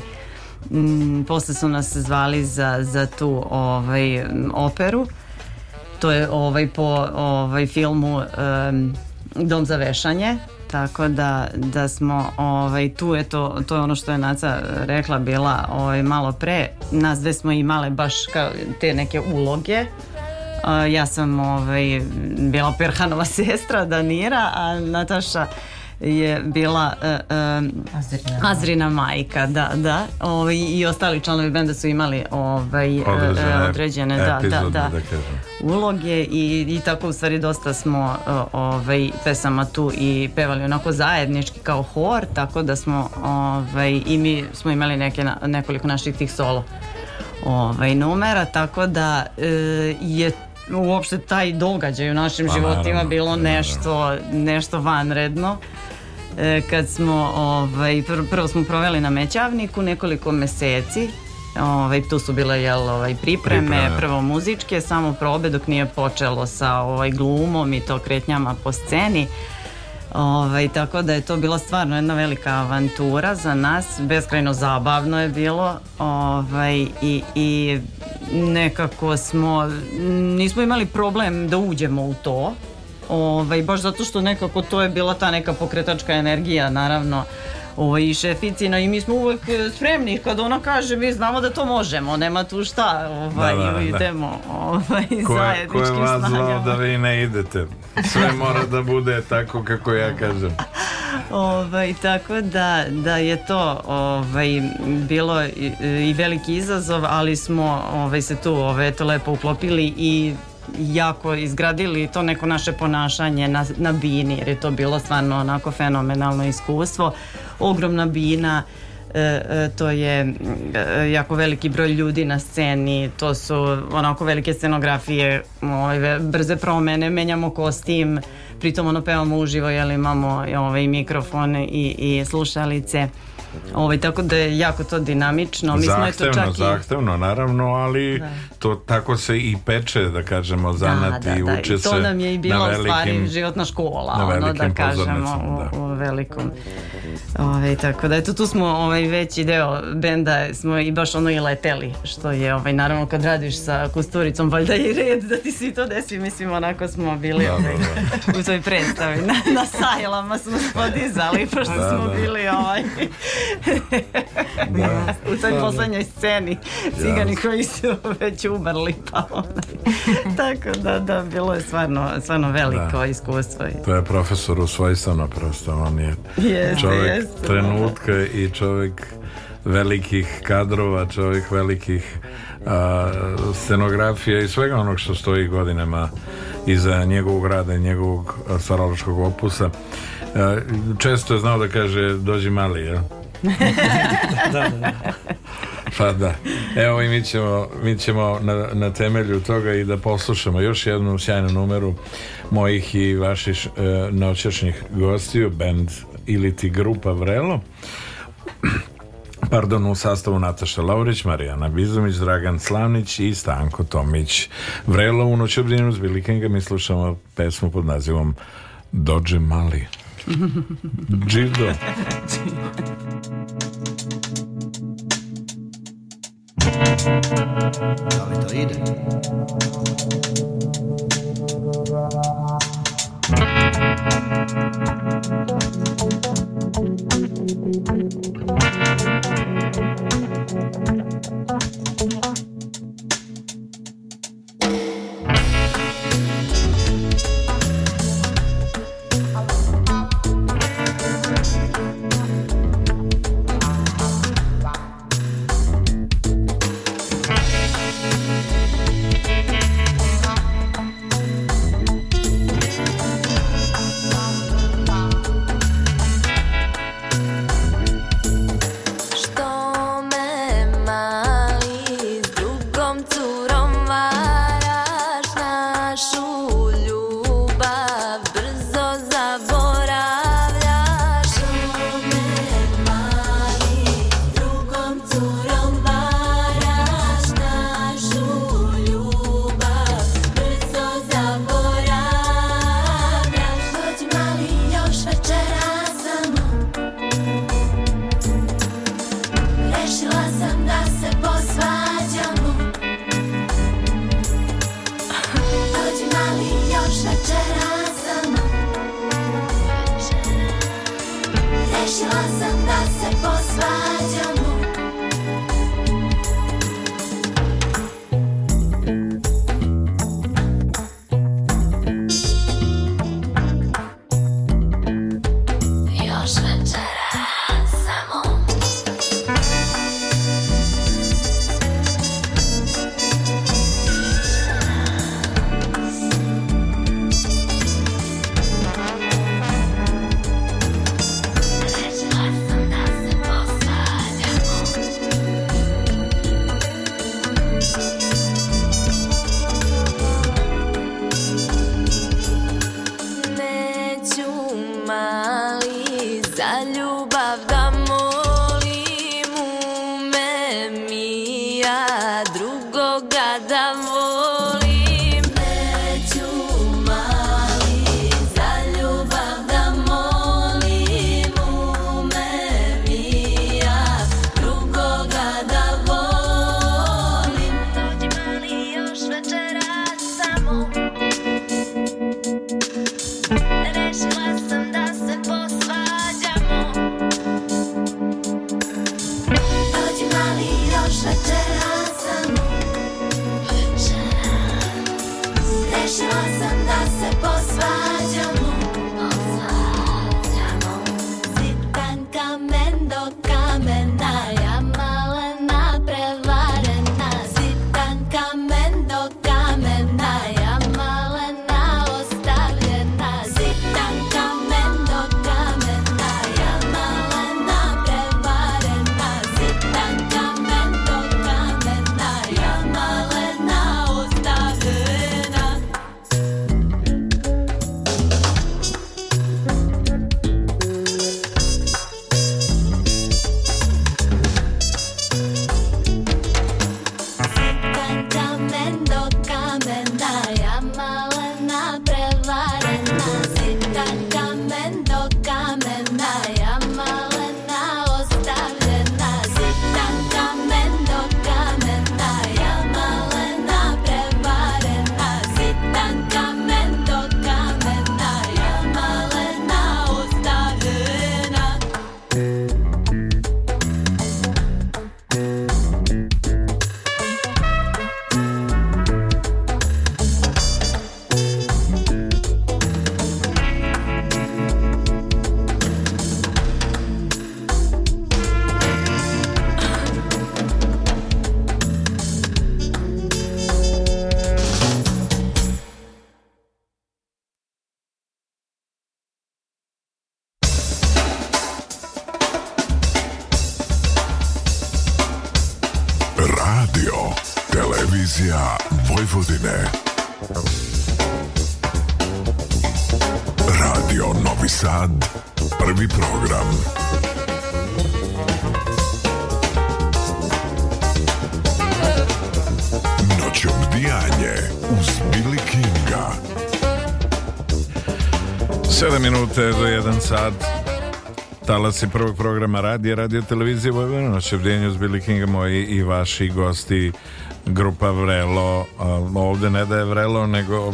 m, posle su nas zvali za, za tu ovaj, operu to je ovaj po ovaj filmu um, Dom za vešanje tako da, da smo ovaj, tu, eto, to je ono što je Naca rekla bila ovaj, malo pre, nas dve smo imale baš kao te neke uloge ja sam ovaj, bila Perhanova sestra Danira, a Nataša je bila e, e, Azrina. Azrina majka, da, da. Ovaj i ostali članovi benda su imali ovaj e, određene, određene epizode, da, da, da. da uloge i, i tako u stvari dosta smo ovaj pesama tu i pevali onako zajednički kao hor, tako da smo ovaj i mi smo imali neke nekoliko naših tih solo ovaj numera, tako da e, je uopšte taj događaj u našim pa, životima naravno, bilo nešto, nešto vanredno E, kad smo ovaj, prvo smo proveli na Mećavniku nekoliko meseci Ovaj, tu su bile jel, ovaj, pripreme, pripreme, prvo muzičke, samo probe dok nije počelo sa ovaj, glumom i to kretnjama po sceni. Ovaj, tako da je to bila stvarno jedna velika avantura za nas, beskrajno zabavno je bilo ovaj, i, i nekako smo, nismo imali problem da uđemo u to, Ovaj, baš zato što nekako to je bila ta neka pokretačka energija, naravno ovaj, i šeficina i mi smo uvek spremni kad ona kaže mi znamo da to možemo, nema tu šta, ovaj, da, da, da. idemo ovaj, ko, zajedničkim ko je vas da vi ne idete? Sve mora da bude tako kako ja kažem. Ovaj, tako da, da je to ovaj, bilo i, i veliki izazov, ali smo ovaj, se tu ovaj, to lepo uklopili i jako izgradili to neko naše ponašanje na, na bini jer je to bilo stvarno onako fenomenalno iskustvo ogromna bina E, e to je e, jako veliki broj ljudi na sceni, to su onako velike scenografije, ove, brze promene, menjamo kostim, pritom ono pevamo uživo, jel imamo ove, i mikrofone i, i slušalice. Mhm. Ovaj, tako da je jako to dinamično. Mi zahtevno, smo eto čak i... zahtevno, naravno, ali da. to tako se i peče, da kažemo, da, zanat da, da, i uče da. to nam je i bila velikim, stvari životna škola, na ono, da kažemo, da. U, u velikom. Ovaj, tako da, eto, tu smo ovaj, veći deo benda, smo i baš ono i leteli, što je, ovaj, naravno, kad radiš sa kusturicom, valjda i red da ti svi to desi, mislim, onako smo bili da, da ovaj, da. u toj predstavi. Na, na sajlama smo spodizali, pošto smo bili ovaj, da. U toj poslednjoj sceni cigani ja. koji su već umrli pa onaj. Tako da, da, bilo je stvarno, stvarno veliko da. iskustvo. To je profesor u Svajstana prosto, on je yes, čovjek yes, trenutka da. i čovjek velikih kadrova, čovjek velikih a, scenografija i svega onog što stoji godinama iza njegovog rada i njegovog stvaralačkog opusa. A, često je znao da kaže dođi mali, jel? Ja? da, da, da. Pa da. Evo i mi ćemo, mi ćemo na, na, temelju toga i da poslušamo još jednu sjajnu numeru mojih i vaših e, noćašnjih gostiju, band ili ti grupa Vrelo. Pardon, u sastavu Nataša Laurić, Marijana Bizomić, Dragan Slavnić i Stanko Tomić. Vrelo u noćobdinu s Bilikenga mi slušamo pesmu pod nazivom Dođe mali. Džildo. Zal ik er Radio, Televizija Vojvodine. Radio Novi Sad, prvi program. Noćom dijanje uz Billy Kinga. 7 minute do 1 sat Talasi prvog programa radija, radio televizije Vojvodina, noće vrijenju s Billy Kinga moji i vaši gosti grupa Vrelo. Ovde ne da je Vrelo, nego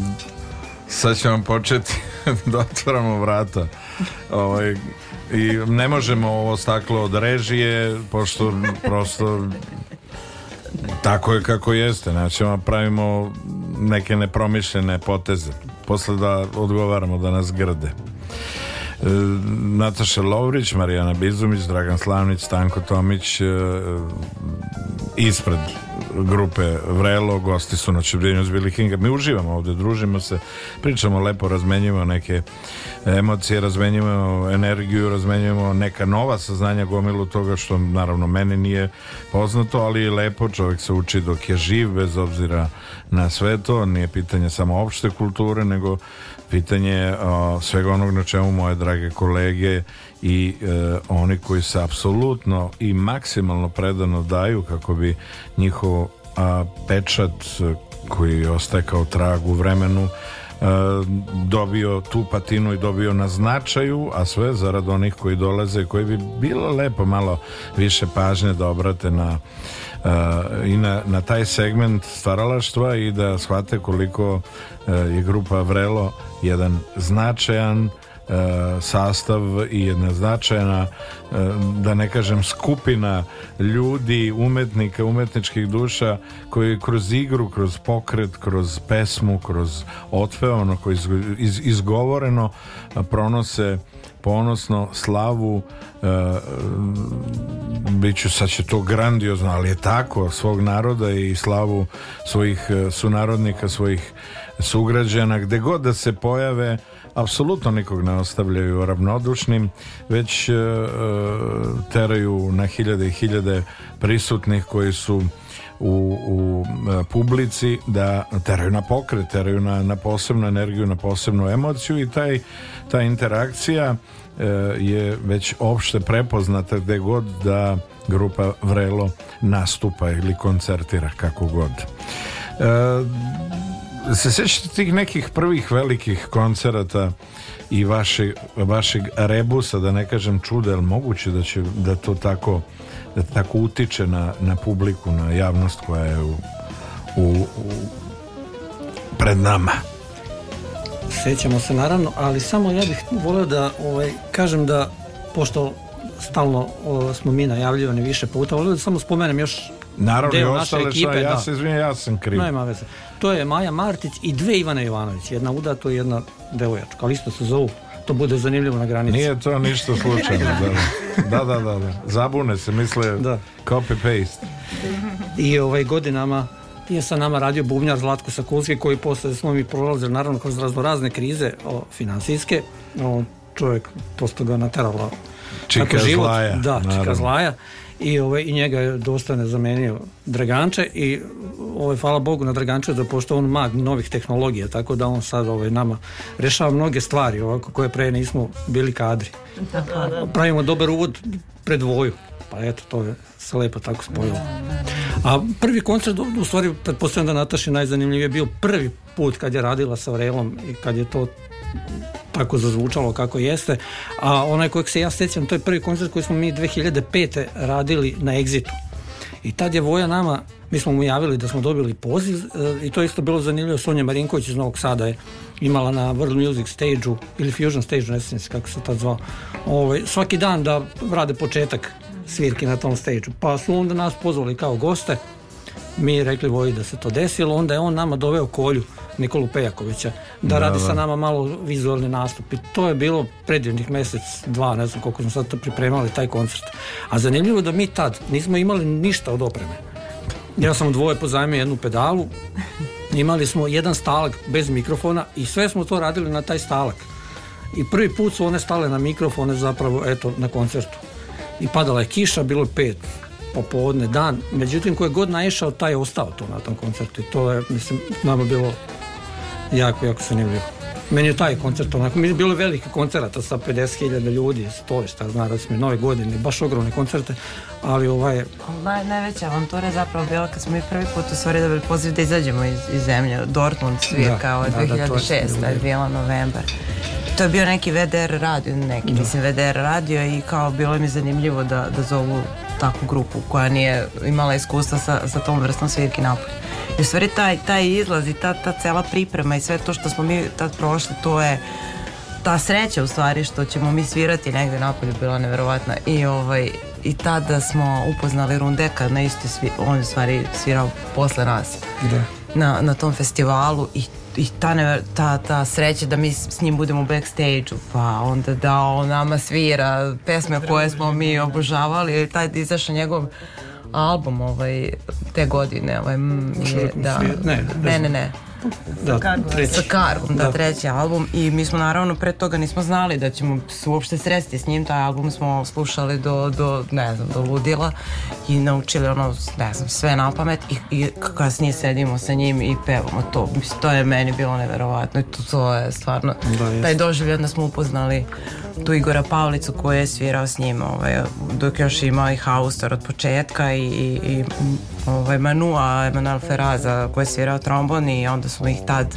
sad ćemo početi da otvaramo vrata. Ovo, ovaj, I ne možemo ovo staklo od režije, pošto prosto tako je kako jeste. Znači, pravimo neke nepromišljene poteze. Posle da odgovaramo da nas grde. Nataša Lovrić, Marijana Bizumić, Dragan Slavnić, Stanko Tomić e, e, ispred grupe Vrelo, gosti su na Čebrinju Billy Kinga. Mi uživamo ovde, družimo se, pričamo lepo, razmenjujemo neke emocije, razmenjujemo energiju, razmenjujemo neka nova saznanja gomilu toga što naravno meni nije poznato, ali je lepo, čovjek se uči dok je živ, bez obzira na sve to, nije pitanje samo opšte kulture, nego pitanje o, svega onog na čemu moje drage kolege i e, oni koji se apsolutno i maksimalno predano daju kako bi njihov a, pečat e, koji ostaje kao trag u vremenu e, dobio tu patinu i dobio na značaju, a sve zarad onih koji dolaze koji bi bilo lepo malo više pažnje da obrate na e, i na, na taj segment stvaralaštva i da shvate koliko je grupa Vrelo jedan značajan E, sastav i jedna značajna e, da ne kažem skupina ljudi, umetnika, umetničkih duša koji kroz igru, kroz pokret, kroz pesmu, kroz otpeono, koji izgovoreno pronose ponosno slavu e, bit ću sad će to grandiozno ali je tako svog naroda i slavu svojih e, sunarodnika svojih sugrađana gde god da se pojave apsolutno nikog ne ostavljaju ravnodušnim, već e, e, teraju na hiljade i hiljade prisutnih koji su u, u e, publici da teraju na pokret, teraju na, na posebnu energiju, na posebnu emociju i taj, ta interakcija e, je već opšte prepoznata gde god da grupa Vrelo nastupa ili koncertira kako god. E, se sjećate tih nekih prvih velikih koncerata i vaše, vašeg rebusa, da ne kažem čuda, je moguće da će da to tako da tako utiče na, na publiku, na javnost koja je u, u, u pred nama? Sjećamo se naravno, ali samo ja bih volio da ovaj, kažem da pošto stalno o, smo mi najavljivani više puta, volio da samo spomenem još Naravno, deo naše ekipe. Ja da. se izvinjam, ja sam kriv. Nema veze to je Maja Martić i dve Ivana Jovanović, jedna udato i jedna devojačka, ali isto se zovu to bude zanimljivo na granici. Nije to ništa slučajno. da, da, da, da, da. Zabune se, misle da. copy paste. I ovaj godinama je sa nama radio bubnjar Zlatko Sakulski koji posle smo mi prolazili naravno kroz razno razne krize o, financijske. O, čovjek posto ga naterala. Čika zlaja. Da, naravno. čika zlaja i, ovaj, i njega je dosta ne zamenio Draganče i ovaj, hvala Bogu na Draganče da pošto on mag novih tehnologija tako da on sad ovaj, nama rešava mnoge stvari ovako koje pre nismo bili kadri da, da, da. pravimo dobar uvod pred voju pa eto to je se lepo tako spojilo a prvi koncert u stvari pretpostavljam da Nataši najzanimljivije bio prvi put kad je radila sa Vrelom i kad je to tako zazvučalo kako jeste, a onaj kojeg se ja sećam, to je prvi koncert koji smo mi 2005. radili na Exitu. I tad je Voja nama, mi smo mu javili da smo dobili poziv e, i to isto bilo zanimljivo, Sonja Marinković iz Novog Sada je imala na World Music stage ili Fusion stage ne se kako se tad zvao, ovaj, svaki dan da rade početak svirke na tom stage Pa su onda nas pozvali kao goste, mi rekli Voji da se to desilo, onda je on nama doveo kolju Nikolu Pejakovića da, da radi da. sa da. nama malo vizualni nastup i to je bilo predivnih mjesec, dva, ne znam koliko smo sad to pripremali taj koncert. A zanimljivo da mi tad nismo imali ništa od opreme. Ja sam dvoje pozajmio jednu pedalu, imali smo jedan stalak bez mikrofona i sve smo to radili na taj stalak. I prvi put su one stale na mikrofone zapravo, eto, na koncertu. I padala je kiša, bilo je pet popodne, dan. Međutim, koji god naišao, taj je ostao to na tom koncertu. I to je, mislim, nama bilo jako, jako zanimljivo. Meni je taj koncert onako, mi je bilo velike koncerata sa 50.000 ljudi, 100, šta zna, recimo, nove godine, baš ogromne koncerte, ali ovaj... Naj, najveća avantura je zapravo bila kad smo mi prvi put u stvari dobili poziv da izađemo iz, iz zemlje, Dortmund svije kao da, 2006, da, ovaj da je, je bila novembar. To je bio neki VDR radio, neki, da. mislim VDR radio i kao bilo mi zanimljivo da, da zovu takvu grupu koja nije imala iskustva sa, sa tom vrstom svirki napolje. I u stvari taj, taj izlaz i ta, ta cela priprema i sve to što smo mi tad prošli, to je ta sreća u stvari što ćemo mi svirati negde napolju bila neverovatna i ovaj i tada smo upoznali Rundeka na isti svi, on u stvari svirao posle nas da. na, na tom festivalu i i ta, never, ta, ta sreća da mi s njim budemo u backstage-u, pa onda da on nama svira pesme koje smo mi obožavali, taj da izašao njegov album ovaj, te godine. Ovaj, je, da, ne, ne, ne da, treći. sa Kargom, da, da, treći album i mi smo naravno pre toga nismo znali da ćemo se uopšte sresti s njim, taj album smo slušali do, do ne znam, do ludila i naučili ono, ne znam, sve na pamet i, i kasnije sedimo sa njim i pevamo to, mislim, to je meni bilo neverovatno i to, to je stvarno da, taj doživljaj da smo upoznali tu Igora Pavlicu koji je svirao s njim ovaj, dok još imao i haustor od početka i, i, i ovaj, Manua, Emanal Feraza koji je svirao trombon i onda smo ih tad,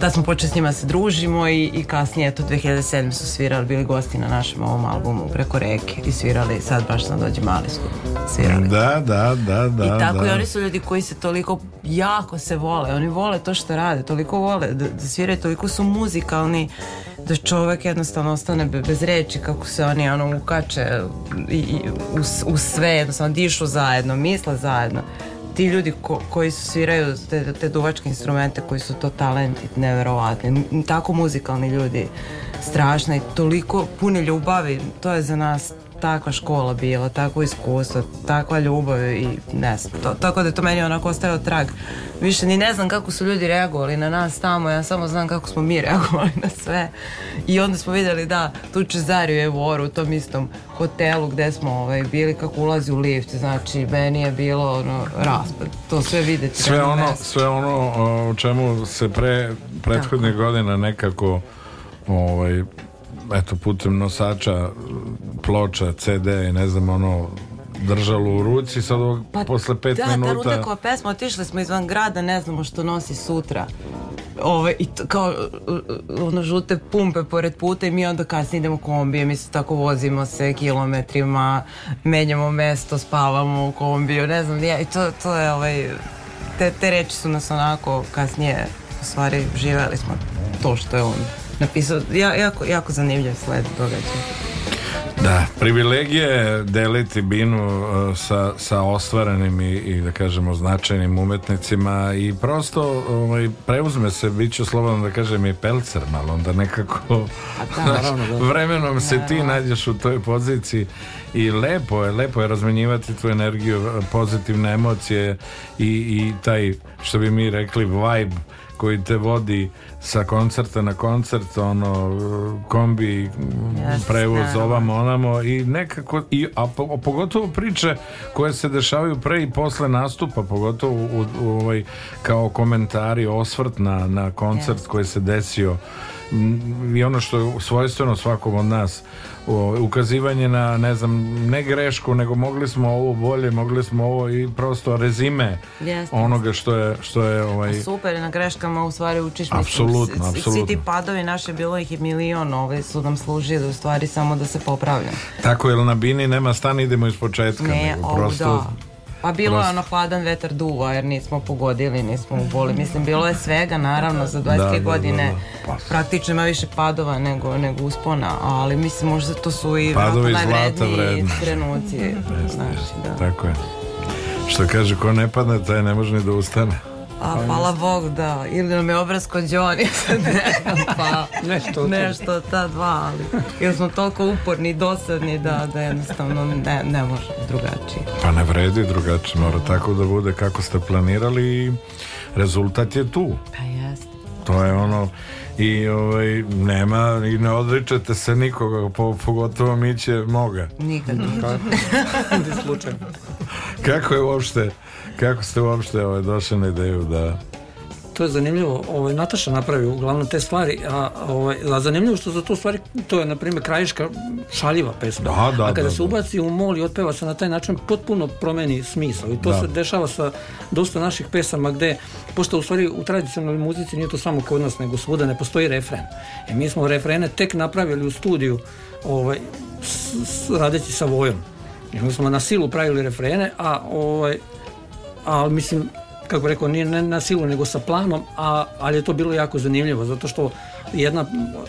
tad smo počeli s njima da se družimo i, i kasnije, eto 2007 su svirali, bili gosti na našem ovom albumu preko reke i svirali, sad baš sam dođe mali su svirali. Da, da, da, da. I tako da. i oni su ljudi koji se toliko, jako se vole, oni vole to što rade, toliko vole da, da sviraju, toliko su muzikalni da čovek jednostavno ostane bez reči kako se oni ono ukače i, i, u, u sve, jednostavno dišu zajedno, misle zajedno ti ljudi ko, koji su sviraju te, te duvačke instrumente koji su to talenti neverovatni, tako muzikalni ljudi strašna i toliko pune ljubavi to je za nas takva škola bila, takvo iskustvo, takva ljubav i ne znam. To, tako da je to meni onako ostavio trag. Više ni ne znam kako su ljudi reagovali na nas tamo, ja samo znam kako smo mi reagovali na sve. I onda smo videli da tu Čezariju je voru u tom istom hotelu gde smo ovaj, bili kako ulazi u lift. Znači, meni je bilo ono, raspad. To sve videti. Sve ono, mesto. sve ono o čemu se pre prethodnih godina nekako ovaj, eto, putem nosača ploča, CD i ne znam, ono, držalo u ruci sad ovog, pa, posle pet da, minuta da, ta pesma, otišli smo izvan grada ne znamo što nosi sutra Ove, ovaj, i to, kao ono žute pumpe pored puta i mi onda kasnije idemo kombije, mi se tako vozimo se kilometrima, menjamo mesto, spavamo u kombiju, ne znam i to, to je ovaj te, te reči su nas onako kasnije u stvari živeli smo to što je onda napisao. Ja, jako, jako zanimljiv sled događaja. Da, privilegije deliti binu e, sa, sa ostvarenim i, i, da kažemo značajnim umetnicima i prosto um, preuzme se, bit ću slobodan da kažem i pelcer malo, onda nekako da, naravno, da. vremenom se ti nađeš u toj poziciji i lepo je, lepo je razmenjivati tu energiju, e, pozitivne emocije i, i taj, što bi mi rekli, vibe koji te vodi sa koncerta na koncert, ono, kombi, yes, prevoz naravno. ovamo, onamo i nekako, i, a, po, pogotovo priče koje se dešavaju pre i posle nastupa, pogotovo u, u ovaj, kao komentari, osvrt na, na koncert yes. koji se desio i ono što je svojstveno svakom od nas ukazivanje na ne znam ne grešku nego mogli smo ovo bolje mogli smo ovo i prosto rezime Jeste. onoga što je što je ovaj super na greškama u stvari učiš apsolutno svi ti padovi naše bilo ih je milion ove ovaj, su nam služili u stvari samo da se popravljam tako jer na bini nema stan idemo iz početka ne, nego, prosto da Pa bilo je ono hladan vetar duva jer nismo pogodili, nismo u boli. Mislim, bilo je svega, naravno, za 23 da, da, godine da, da, da. praktično ima više padova nego, nego uspona, ali mislim, možda to su i Padovi najvredniji trenuci. Znači, da. Tako je. Što kaže, ko ne padne, taj ne može ni da ustane. A, hvala Bog da, ili nam je obraz kod Đoni, pa nešto, nešto ta dva, ali ili smo toliko uporni i dosadni da, da jednostavno ne, ne može drugačije. Pa ne vredi drugačije, mora tako da bude kako ste planirali i rezultat je tu. Pa jeste. To je ono, i ovaj, nema i ne odričete se nikoga po, pogotovo mi će moga nikad kako? kako je uopšte Kako ste uopšte ovaj, došli na ideju da to je zanimljivo, ovaj, Nataša napravi uglavnom te stvari, a, ovaj, a zanimljivo što za to stvari, to je na primjer krajiška šaljiva pesma, da, da, a kada da, se da. ubaci u mol i otpeva se na taj način potpuno promeni smisao i to da. se dešava sa dosta naših pesama gde, pošto u stvari u tradicionalnoj muzici nije to samo kod nas, nego svuda ne postoji refren. E, mi smo refrene tek napravili u studiju ovaj, s, s, radeći sa vojom. I mi smo na silu pravili refrene, a ovaj, ali mislim, kako rekao, nije ne na silu, nego sa planom, a, ali je to bilo jako zanimljivo, zato što jedna,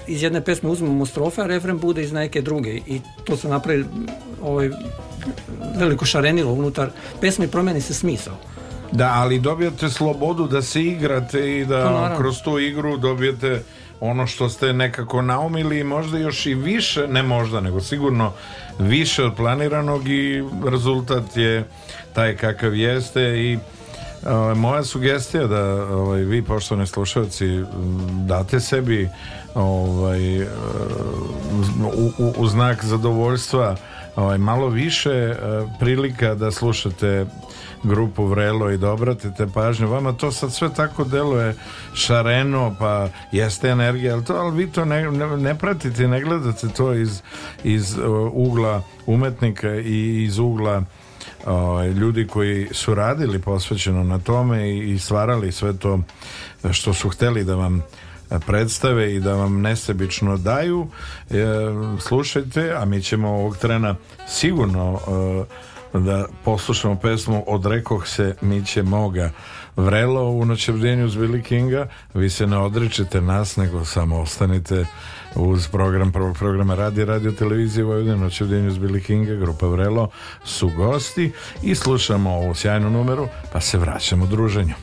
iz jedne pesme uzmemo strofe, a refren bude iz neke druge i to se napravi ovaj, veliko šarenilo unutar pesme i promeni se smisao. Da, ali dobijate slobodu da se igrate i da pa kroz tu igru dobijete ono što ste nekako naumili možda još i više, ne možda nego sigurno više od planiranog i rezultat je taj kakav jeste i o, e, moja sugestija da ovaj, vi poštovani slušalci date sebi ovaj, e, u, u, u znak zadovoljstva ovaj, malo više e, prilika da slušate grupu Vrelo i da obratite pažnju. Vama to sad sve tako deluje šareno, pa jeste energija, ali, to, ali vi to ne, ne, ne pratite, ne gledate to iz, iz uh, ugla umetnika i iz ugla o, ljudi koji su radili posvećeno na tome i stvarali sve to što su hteli da vam predstave i da vam nesebično daju e, slušajte, a mi ćemo ovog trena sigurno e, da poslušamo pesmu Odrekoh se miće moga vrelo u noćevdenju s Billy Kinga vi se ne odričete nas nego samo ostanite uz program prvog programa radi radio televizije Vojvodine noćevdenju s Billy Kinga grupa Vrelo su gosti i slušamo ovu sjajnu numeru pa se vraćamo druženju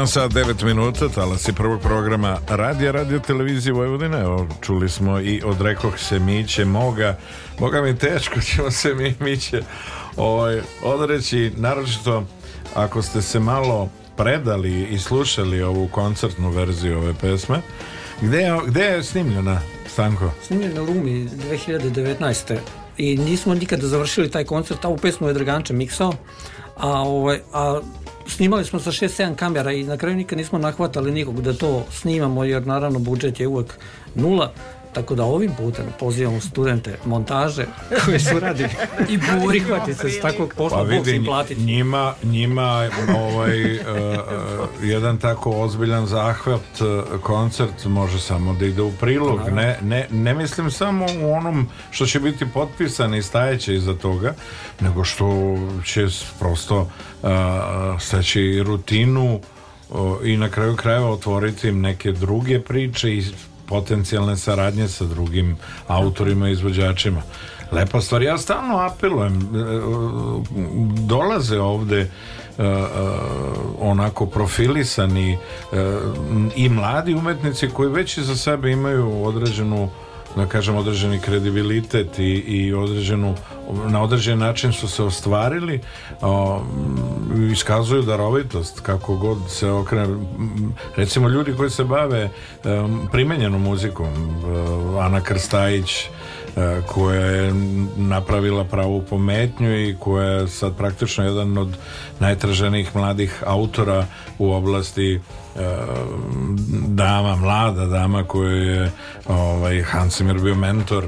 1 sat 9 minuta, talasi prvog programa Radija Radio Televizije Vojvodine. Evo, čuli smo i od rekoh se Miće moga. Moga mi teško ćemo se mi, Miće ovaj, odreći, naročito ako ste se malo predali i slušali ovu koncertnu verziju ove pesme. Gde, gde je snimljena, Stanko? Snimljena u Rumi 2019. I nismo nikada završili taj koncert, a u pesmu je Draganče miksao. A, ovaj, a snimali smo sa 6-7 kamera i na kraju nikad nismo nahvatali nikog da to snimamo jer naravno budžet je uvek nula Tako da ovim putem pozivamo studente montaže koji su radili i prihvati se s takvog pa posla, pa vidi, platiti. Njima, njima ovaj, uh, jedan tako ozbiljan zahvat uh, koncert može samo da ide u prilog. Pa ne, ne, ne mislim samo u onom što će biti potpisan i stajeće iza toga, nego što će prosto uh, steći rutinu i na kraju krajeva otvoriti im neke druge priče i potencijalne saradnje sa drugim autorima i izvođačima. Lepa stvar, ja stalno apelujem, e, dolaze ovde Uh, onako profilisani uh, i mladi umetnici koji već i za sebe imaju određenu da kažem određeni kredibilitet i, i određenu na određen način su se ostvarili o, iskazuju darovitost kako god se okrene recimo ljudi koji se bave e, primenjenom muzikom e, Ana Krstajić e, koja je napravila pravu pometnju i koja je sad praktično jedan od najtraženijih mladih autora u oblasti Ehm, dama, mlada dama koju je ovaj, Hans Zimmer bio mentor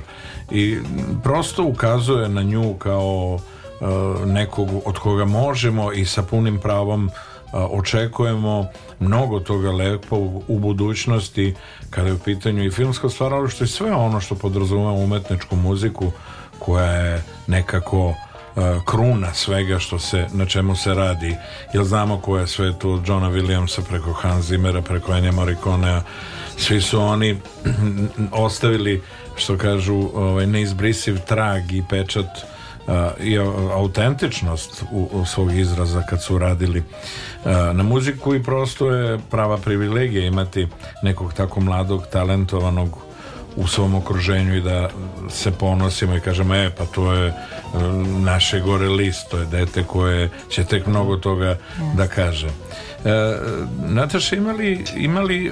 i prosto ukazuje na nju kao eh, nekog od koga možemo i sa punim pravom eh, očekujemo mnogo toga lepo u budućnosti kada je u pitanju i filmsko stvaralaštvo i sve ono što podrazumeva umetničku muziku koja je nekako E, kruna svega što se, na čemu se radi Jel znamo ko je sve tu od Johna Williamsa preko Hans Zimmera preko Ennija Morikonea svi su oni ostavili što kažu ovaj, neizbrisiv trag i pečat Uh, i autentičnost u, u, svog izraza kad su radili uh, na muziku i prosto je prava privilegija imati nekog tako mladog, talentovanog u svom okruženju i da se ponosimo i kažemo e pa to je e, naše gore list, to je dete koje će tek mnogo toga da kaže. E, Nataša, imali, imali e,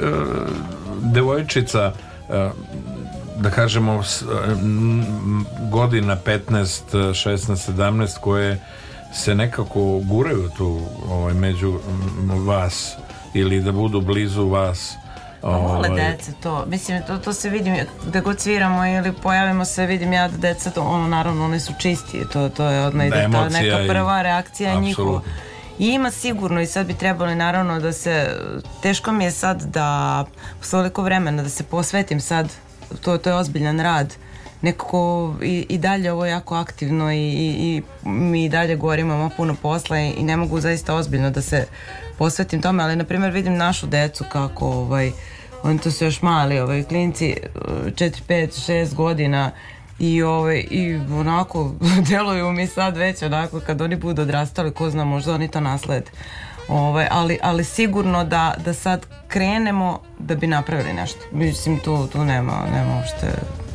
devojčica e, da kažemo e, godina 15, 16, 17 koje se nekako guraju tu ovaj, među vas ili da budu blizu vas Pa ovaj. vole deca to. Mislim, to, to se vidim, da god sviramo ili pojavimo se, vidim ja da deca to, ono, naravno, one su čistije, to, to je odmah da, ta neka prva i... reakcija njihova. I ima sigurno i sad bi trebalo naravno da se, teško mi je sad da, posle toliko vremena da se posvetim sad, to, to je ozbiljan rad, nekako i, i dalje ovo je jako aktivno i, i, i mi i dalje govorimo, ima puno posla i, i ne mogu zaista ozbiljno da se posvetim tome, ali na primjer vidim našu decu kako ovaj, oni to su još mali, ovaj, klinci 4, 5, 6 godina i, ovaj, i onako deluju mi sad već onako kad oni budu odrastali, ko zna možda oni to naslede. Ovaj, ali, ali sigurno da, da sad krenemo da bi napravili nešto. Mislim, tu, tu nema, nema uopšte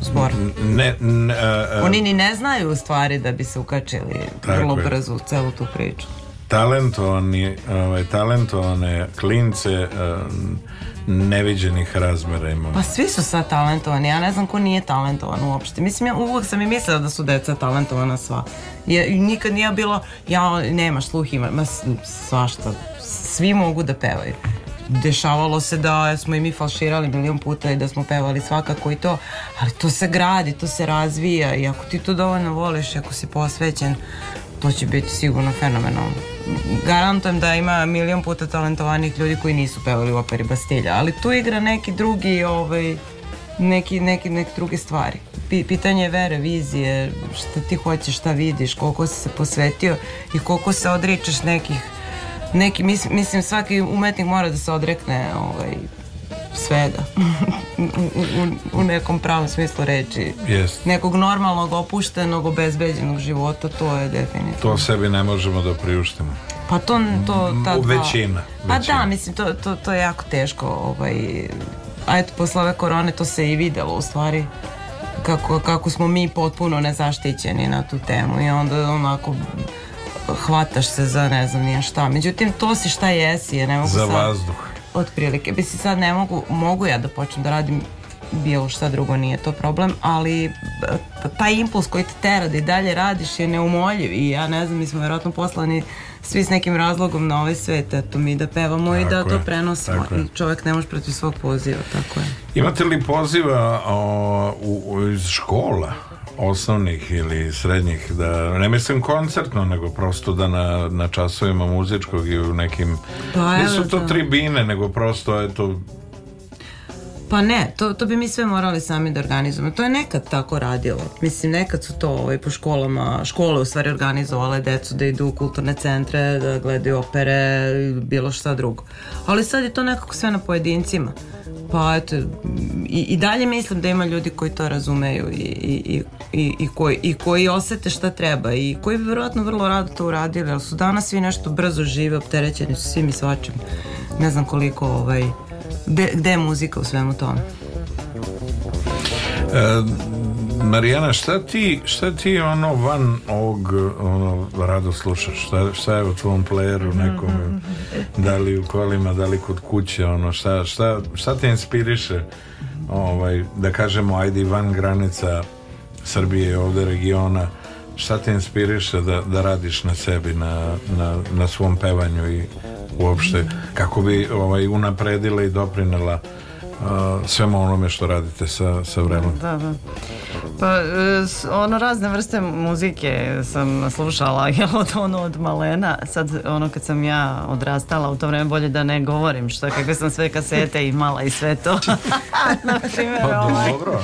zbor. Ne, ne, uh, Oni eh, ni ne znaju u stvari da bi se ukačili vrlo brzo u celu tu priču talentovani, ovaj, talentovane klince eh, neviđenih razmera imamo. Pa svi su sad talentovani, ja ne znam ko nije talentovan uopšte. Mislim, ja uvek sam i mislila da su deca talentovana sva. Ja, nikad nije bilo, ja nema sluh ima, ma svašta, svi mogu da pevaju. Dešavalo se da smo i mi falširali milion puta i da smo pevali svakako i to, ali to se gradi, to se razvija i ako ti to dovoljno voliš, ako si posvećen, to će biti sigurno fenomenalno. Garantujem da ima milion puta talentovanih ljudi koji nisu pevali u operi Bastilja, ali tu igra neki drugi, ovaj, neki, neki, neke druge stvari. pitanje je vere, vizije, šta ti hoćeš, šta vidiš, koliko si se posvetio i koliko se odričeš nekih neki, mislim, mislim svaki umetnik mora da se odrekne ovaj, svega. u, u nekom pravom smislu reči. Yes. Nekog normalnog, opuštenog, obezbeđenog života, to je definitivno. To sebi ne možemo da priuštimo. Pa to... to mm, ta, Većina. većina. Pa da, mislim, to, to, to je jako teško. Ovaj, a eto, posle ove korone to se i videlo u stvari. Kako, kako smo mi potpuno nezaštićeni na tu temu i onda onako hvataš se za ne znam nije šta. Međutim, to si šta jesi. Ja ne mogu za sad... vazduh otprilike. Mislim, sad ne mogu, mogu ja da počnem da radim bilo šta drugo, nije to problem, ali e, taj impuls koji te tera da i dalje radiš je neumoljiv i ja ne znam, mi smo verovatno poslani svi s nekim razlogom na ovaj svet, eto mi da pevamo tako i da je, to prenosimo i čovjek ne može protiv svog poziva, tako je. Imate li poziva o, u, iz škola? osnovnih ili srednjih, da ne mislim koncertno, nego prosto da na, na časovima muzičkog i u nekim, pa, nisu to tribine, nego prosto, eto, Pa ne, to, to bi mi sve morali sami da organizujemo. To je nekad tako radilo. Mislim, nekad su to ovaj, po školama, škole u stvari organizovale decu da idu u kulturne centre, da gledaju opere, bilo šta drugo. Ali sad je to nekako sve na pojedincima. Pa eto, i, i dalje mislim da ima ljudi koji to razumeju i, i, i, i, koji, i koji osete šta treba i koji bi vjerojatno vrlo rado to uradili, ali su danas svi nešto brzo žive, opterećeni su svim i svačim. Ne znam koliko ovaj, Gde, gde je muzika u svemu tom? E, Marijana, šta ti, šta ti ono van ovog ono, rado slušaš? Šta, šta je u tvom playeru nekom? Mm -hmm. Da li u kolima, da li kod kuće? Ono, šta, šta, šta te inspiriše? Ovaj, da kažemo, ajde van granica Srbije i ovde regiona šta te inspiriše da, da radiš na sebi na, na, na svom pevanju i uopšte kako bi ovaj, unapredila i doprinela Uh, svemu onome što radite sa, sa vremom. Da, da. Pa, eh, ono, razne vrste muzike sam slušala, jel, od, ono, od malena. Sad, ono, kad sam ja odrastala, u to vreme bolje da ne govorim, što kakve sam sve kasete imala i sve to. Na primjer, pa, ovaj. dobro.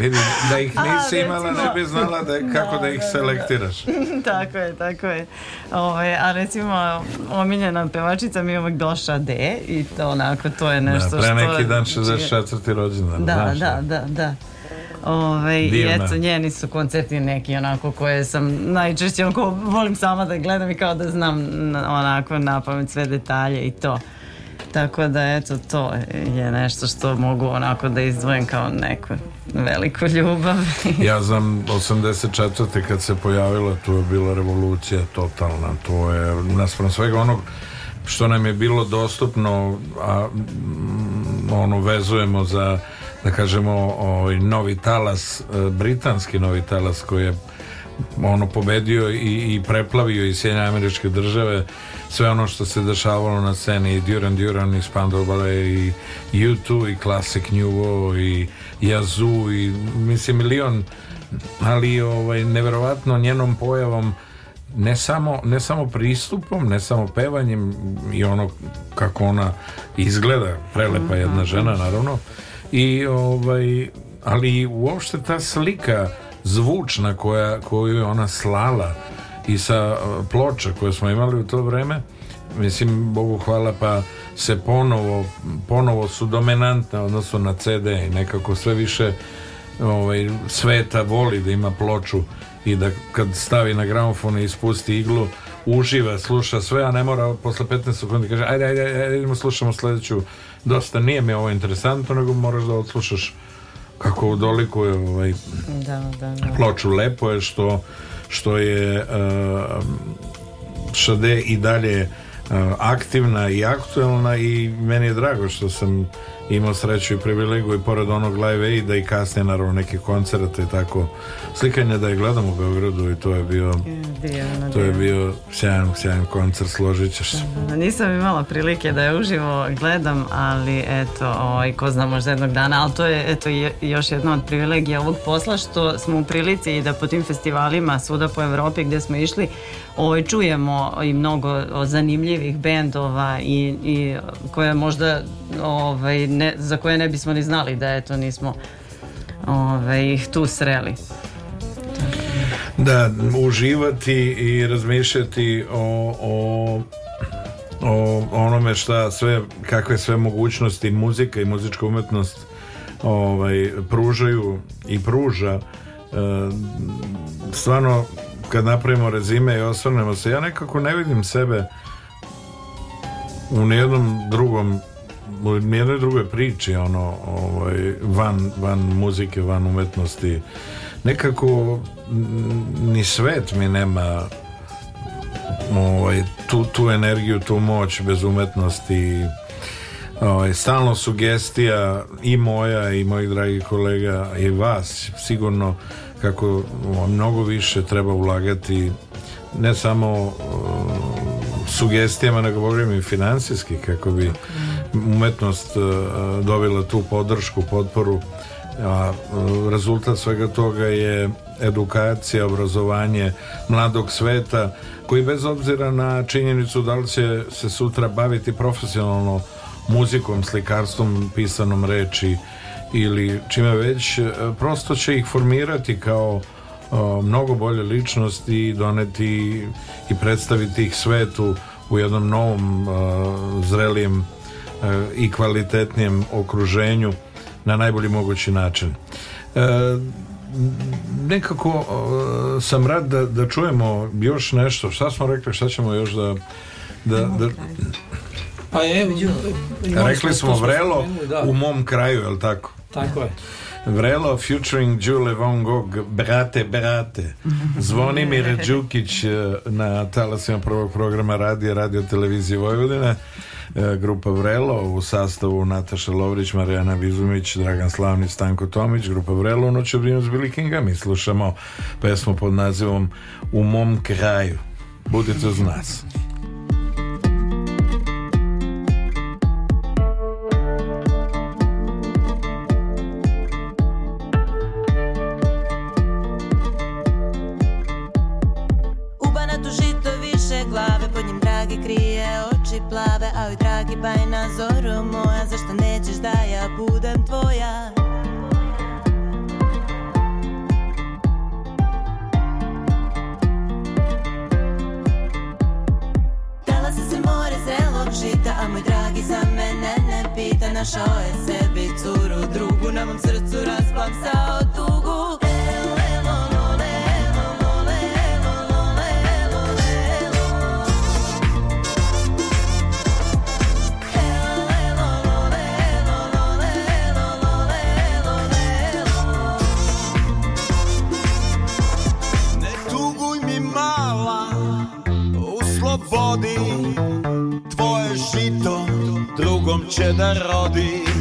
Vidi, da ih nisi a, imala ne bi znala da, da, kako da, da ih da, selektiraš. tako je, tako je. Ove, ovaj, a recimo, omiljena pevačica mi je uvek Doša D i to onako, to je da, nešto da, pre što... Pre neki dan 64. Znači- rođendan, da, znaš, da, da, da. da. Ove, ovaj, I eto, njeni su koncerti neki onako koje sam najčešće onako volim sama da gledam i kao da znam onako na pamet sve detalje i to. Tako da eto to je nešto što mogu onako da izdvojim kao neku veliku ljubav. ja znam 84. kad se pojavila tu je bila revolucija totalna. To je naspram svega onog što nam je bilo dostupno a mm, ono vezujemo za da kažemo ovaj novi talas e, britanski novi talas koji je ono pobedio i, i preplavio i Sjedinjene američke države sve ono što se dešavalo na sceni i Duran Duran i Spandau Ballet i U2 i Classic New Nouveau i Yazoo i mislim milion ali ovaj, neverovatno njenom pojavom ne samo, ne samo pristupom, ne samo pevanjem i ono kako ona izgleda, prelepa mhm. jedna žena mhm. naravno i ovaj ali uopšte ta slika zvučna koja, koju je ona slala i sa e, ploča koje smo imali u to vreme mislim Bogu hvala pa se ponovo ponovo su dominantne odnosno na CD i nekako sve više ovaj, sveta voli da ima ploču i da kad stavi na gramofon i ispusti iglu uživa, sluša sve, a ne mora posle 15 sekundi kaže ajde, ajde, ajde, idemo slušamo sledeću dosta nije mi ovo interesantno nego moraš da odslušaš kako dolikuje ovaj, da, da, da. ploču lepo je što što je eh, Šade i dalje eh, aktivna i aktuelna i meni je drago što sam imao sreću i privilegiju i pored onog live aida da i kasnije naravno neke koncerte i tako slikanje da je gledam u Beogradu i to je bio Dijelno, to je bio sjajan, sjajan koncert složit ćeš da, da, da. nisam imala prilike da je uživo gledam ali eto ovaj, ko zna možda jednog dana ali to je eto još jedna od privilegija ovog posla što smo u prilici i da po tim festivalima svuda po Evropi gde smo išli ovaj, čujemo i mnogo zanimljivih bendova i, i koje možda ovaj, ne, za koje ne bismo ni znali da eto nismo ovaj, ih tu sreli. Da, uživati i razmišljati o, o, o onome šta sve, kakve sve mogućnosti muzika i muzička umetnost ovaj, pružaju i pruža e, stvarno kad napravimo rezime i osvrnemo se, ja nekako ne vidim sebe u nijednom drugom u nijednoj drugoj priči ono, ovaj, van, van muzike, van umetnosti nekako ni svet mi nema ovaj, tu, tu energiju, tu moć bez umetnosti ovaj, stalno sugestija i moja i mojih dragih kolega i vas sigurno kako mnogo više treba ulagati ne samo sugestijama, nego govorim i financijski kako bi umetnost e, dobila tu podršku, potporu a e, rezultat svega toga je edukacija, obrazovanje mladog sveta koji bez obzira na činjenicu da li će se sutra baviti profesionalno muzikom, slikarstvom, pisanom reči ili čime već, e, prosto će ih formirati kao e, mnogo bolje ličnosti i doneti i predstaviti ih svetu u jednom novom e, zrelijem i kvalitetnijem okruženju na najbolji mogući način. Nekako sam rad da, da čujemo još nešto. Šta smo rekli, šta ćemo još da... da, da... Pa evo, rekli smo vrelo da. u mom kraju, je li tako? Tako je. Vrelo featuring Đule Von Gogh, brate, brate. Zvonimir Đukić eh, na talasima prvog programa radija, radio televizije Vojvodine eh, Grupa Vrelo u sastavu Nataša Lovrić, Marijana Vizumić, Dragan Slavnić, Stanko Tomić, Grupa Vrelo u noću brinu s Billy Mi slušamo pesmu pod nazivom U mom kraju. Budite uz nas. ti krije oči plave Oj dragi pa i na zoru moja Zašto nećeš da ja budem tvoja Dala se se more zelog žita A moj dragi za mene ne pita Našao je sebi curu drugu Na mom srcu rasplam sa od će da rodi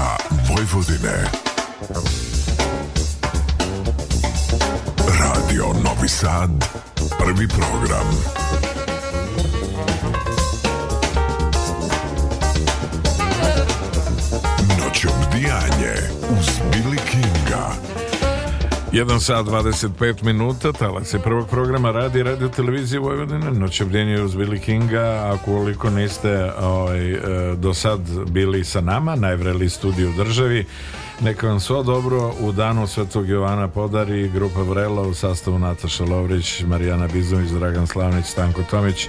na Vojvodine. Radio Novi Sad, prvi program. Noć obdijanje uz Billy Kinga. 1 sat 25 minuta, talas je prvog programa radi radio televizije Vojvodine, noćevljenje uz Billy Kinga, a koliko niste ovaj, e, do sad bili sa nama, najvreli studiju u državi, neka vam svo dobro u danu Svetog Jovana podari grupa Vrela u sastavu Nataša Lovrić, Marijana Bizović, Dragan Slavnić, Stanko Tomić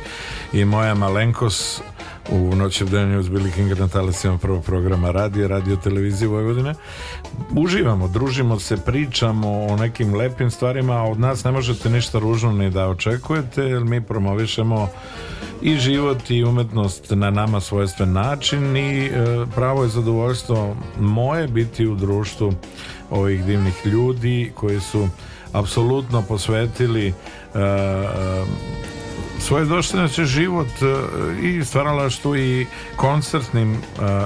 i moja malenkos u noći obdenju uz Billy Kinga na talasima prvog programa radija, radio televizije Vojvodine. Uživamo, družimo se, pričamo o nekim lepim stvarima, a od nas ne možete ništa ružno ni da očekujete, jer mi promovišemo i život i umetnost na nama svojstven način i e, pravo je zadovoljstvo moje biti u društvu ovih divnih ljudi koji su apsolutno posvetili e, e, svoje došljenjače život e, i stvaralaštvu i koncertnim e,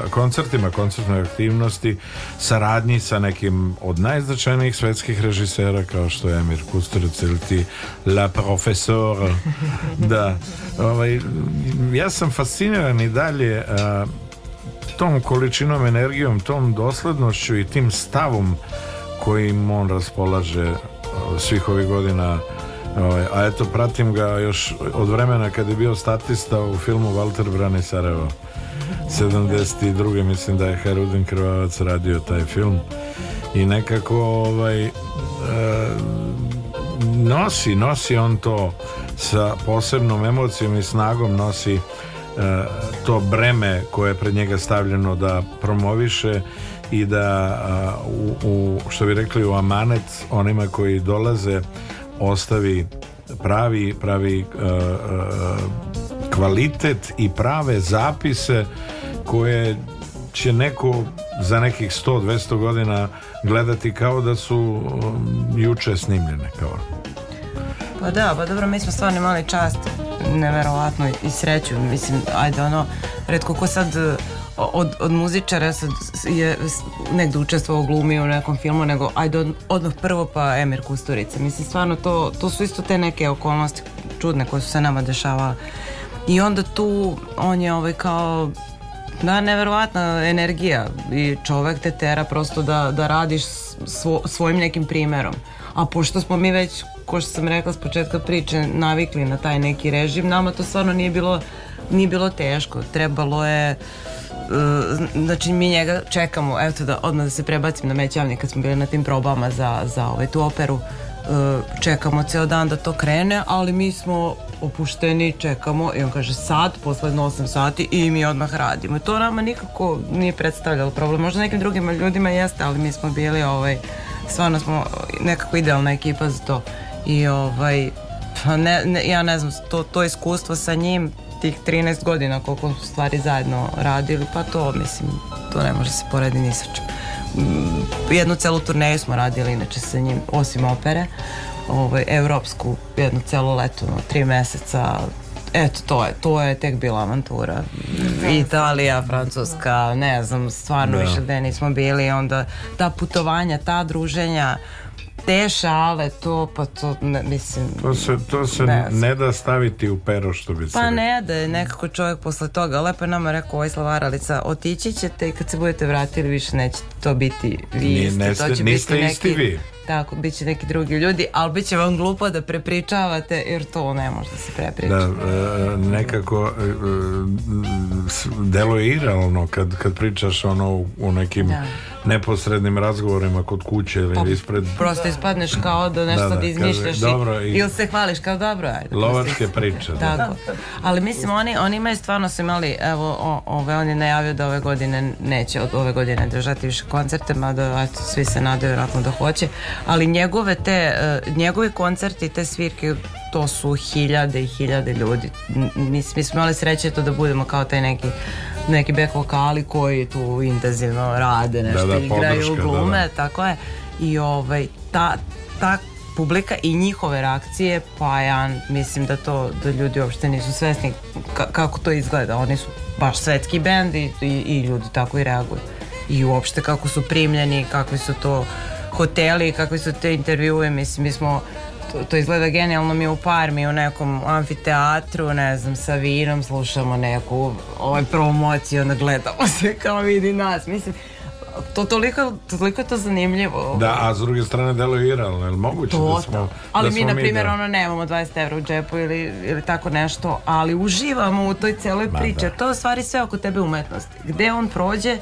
koncertima, koncertnoj aktivnosti saradnji sa nekim od najznačajnijih svetskih režisera kao što je Emir Kusturic ili ti La Profesor da ovaj, ja sam fasciniran i dalje e, tom količinom energijom, tom doslednošću i tim stavom kojim on raspolaže svih ovih godina Ovaj, a eto pratim ga još od vremena kad je bio statista u filmu Walter Brani Sarajevo 72. mislim da je Herudin Krvavac radio taj film i nekako ovaj, e, nosi, nosi on to sa posebnom emocijom i snagom nosi e, to breme koje je pred njega stavljeno da promoviše i da a, u, u, što bi rekli u amanet onima koji dolaze ostavi pravi, pravi uh, kvalitet i prave zapise koje će neko za nekih 100-200 godina gledati kao da su e, juče snimljene kao. Pa da, pa dobro, mi smo stvarno imali čast neverovatno i sreću, mislim, ajde ono, redko ko sad od, od muzičara sad je negde učestvovao glumio u nekom filmu, nego ajde odmah prvo pa Emir Kusturica. Mislim, stvarno to, to su isto te neke okolnosti čudne koje su se nama dešavale. I onda tu on je ovaj kao da, neverovatna energija i čovek te tera prosto da, da radiš svo, svojim nekim primerom. A pošto smo mi već, ko što sam rekla s početka priče, navikli na taj neki režim, nama to stvarno nije bilo, nije bilo teško. Trebalo je uh, E, znači mi njega čekamo, eto da odmah da se prebacim na Mećavni kad smo bili na tim probama za, za ovaj, tu operu, e, čekamo ceo dan da to krene, ali mi smo opušteni, čekamo i on kaže sad, posledno 8 sati i mi odmah radimo. to nama nikako nije predstavljalo problem. Možda nekim drugim ljudima jeste, ali mi smo bili ovaj, stvarno smo nekako idealna ekipa za to. I ovaj, pa ne, ne, ja ne znam, to, to iskustvo sa njim tih 13 godina koliko stvari zajedno radili, pa to mislim, to ne može da se porediti ni sa čim. Mm, jednu celu turneju smo radili inače sa njim, osim opere, ovaj, evropsku, jedno celo leto, no, tri meseca, Eto, to je, to je tek bila avantura. Da. Italija, Francuska, ne znam, stvarno da. više gde nismo bili, onda ta putovanja, ta druženja, te šale, to, pa to, ne, mislim... To se, to se ne, ne, da staviti u pero, što bi pa se... Pa ne da je nekako čovjek posle toga. Lepo je rekao ovaj slavaralica, otići ćete i kad se budete vratili više nećete to biti vi Nije, isti. Neste, to će niste biti neki, isti vi tako, bit će neki drugi ljudi, ali bit će vam glupo da prepričavate, jer to ne može da se prepriča. Da, e, nekako e, e, deluje iralno kad, kad pričaš ono u nekim da. neposrednim razgovorima kod kuće ili pa, ispred... Prosto ispadneš kao da nešto da, da, da izmišljaš dobro, i, ili se hvališ kao dobro, ajde. Lovačke priče. Da. Tako. Ali mislim, oni, oni imaju stvarno su imali, evo, o, ove, on je najavio da ove godine neće od ove godine držati više koncerte, mada eto, svi se nadaju vjerojatno da hoće, ali njegove te, e, njegovi koncerti, te svirke, to su hiljade i hiljade ljudi. Mi, mi smo imali sreće to da budemo kao taj neki neki back vokali koji tu intenzivno rade, da, nešto da, da, igraju, podrška, da, da. glume, da, tako je. I ovaj, ta, ta publika i njihove reakcije, pa ja mislim da to, da ljudi uopšte nisu svesni kako to izgleda. Oni su baš svetski bend i, i, i ljudi tako i reaguju. I uopšte kako su primljeni, kakvi su to hoteli, kakvi su te intervjue, mislim, mi smo to, to izgleda genijalno mi u Parmi u nekom amfiteatru, ne znam, sa vinom slušamo neku ovaj promociju, onda gledamo se kao vidi nas, mislim to toliko, toliko je to zanimljivo. Da, a s druge strane deluje je iralno, je li moguće to, da smo... Da ali da mi, smo na primjer, da... ono, nemamo 20 evra u džepu ili, ili tako nešto, ali uživamo u toj celoj priči. Da. To je stvari sve oko tebe umetnosti. Gde on prođe,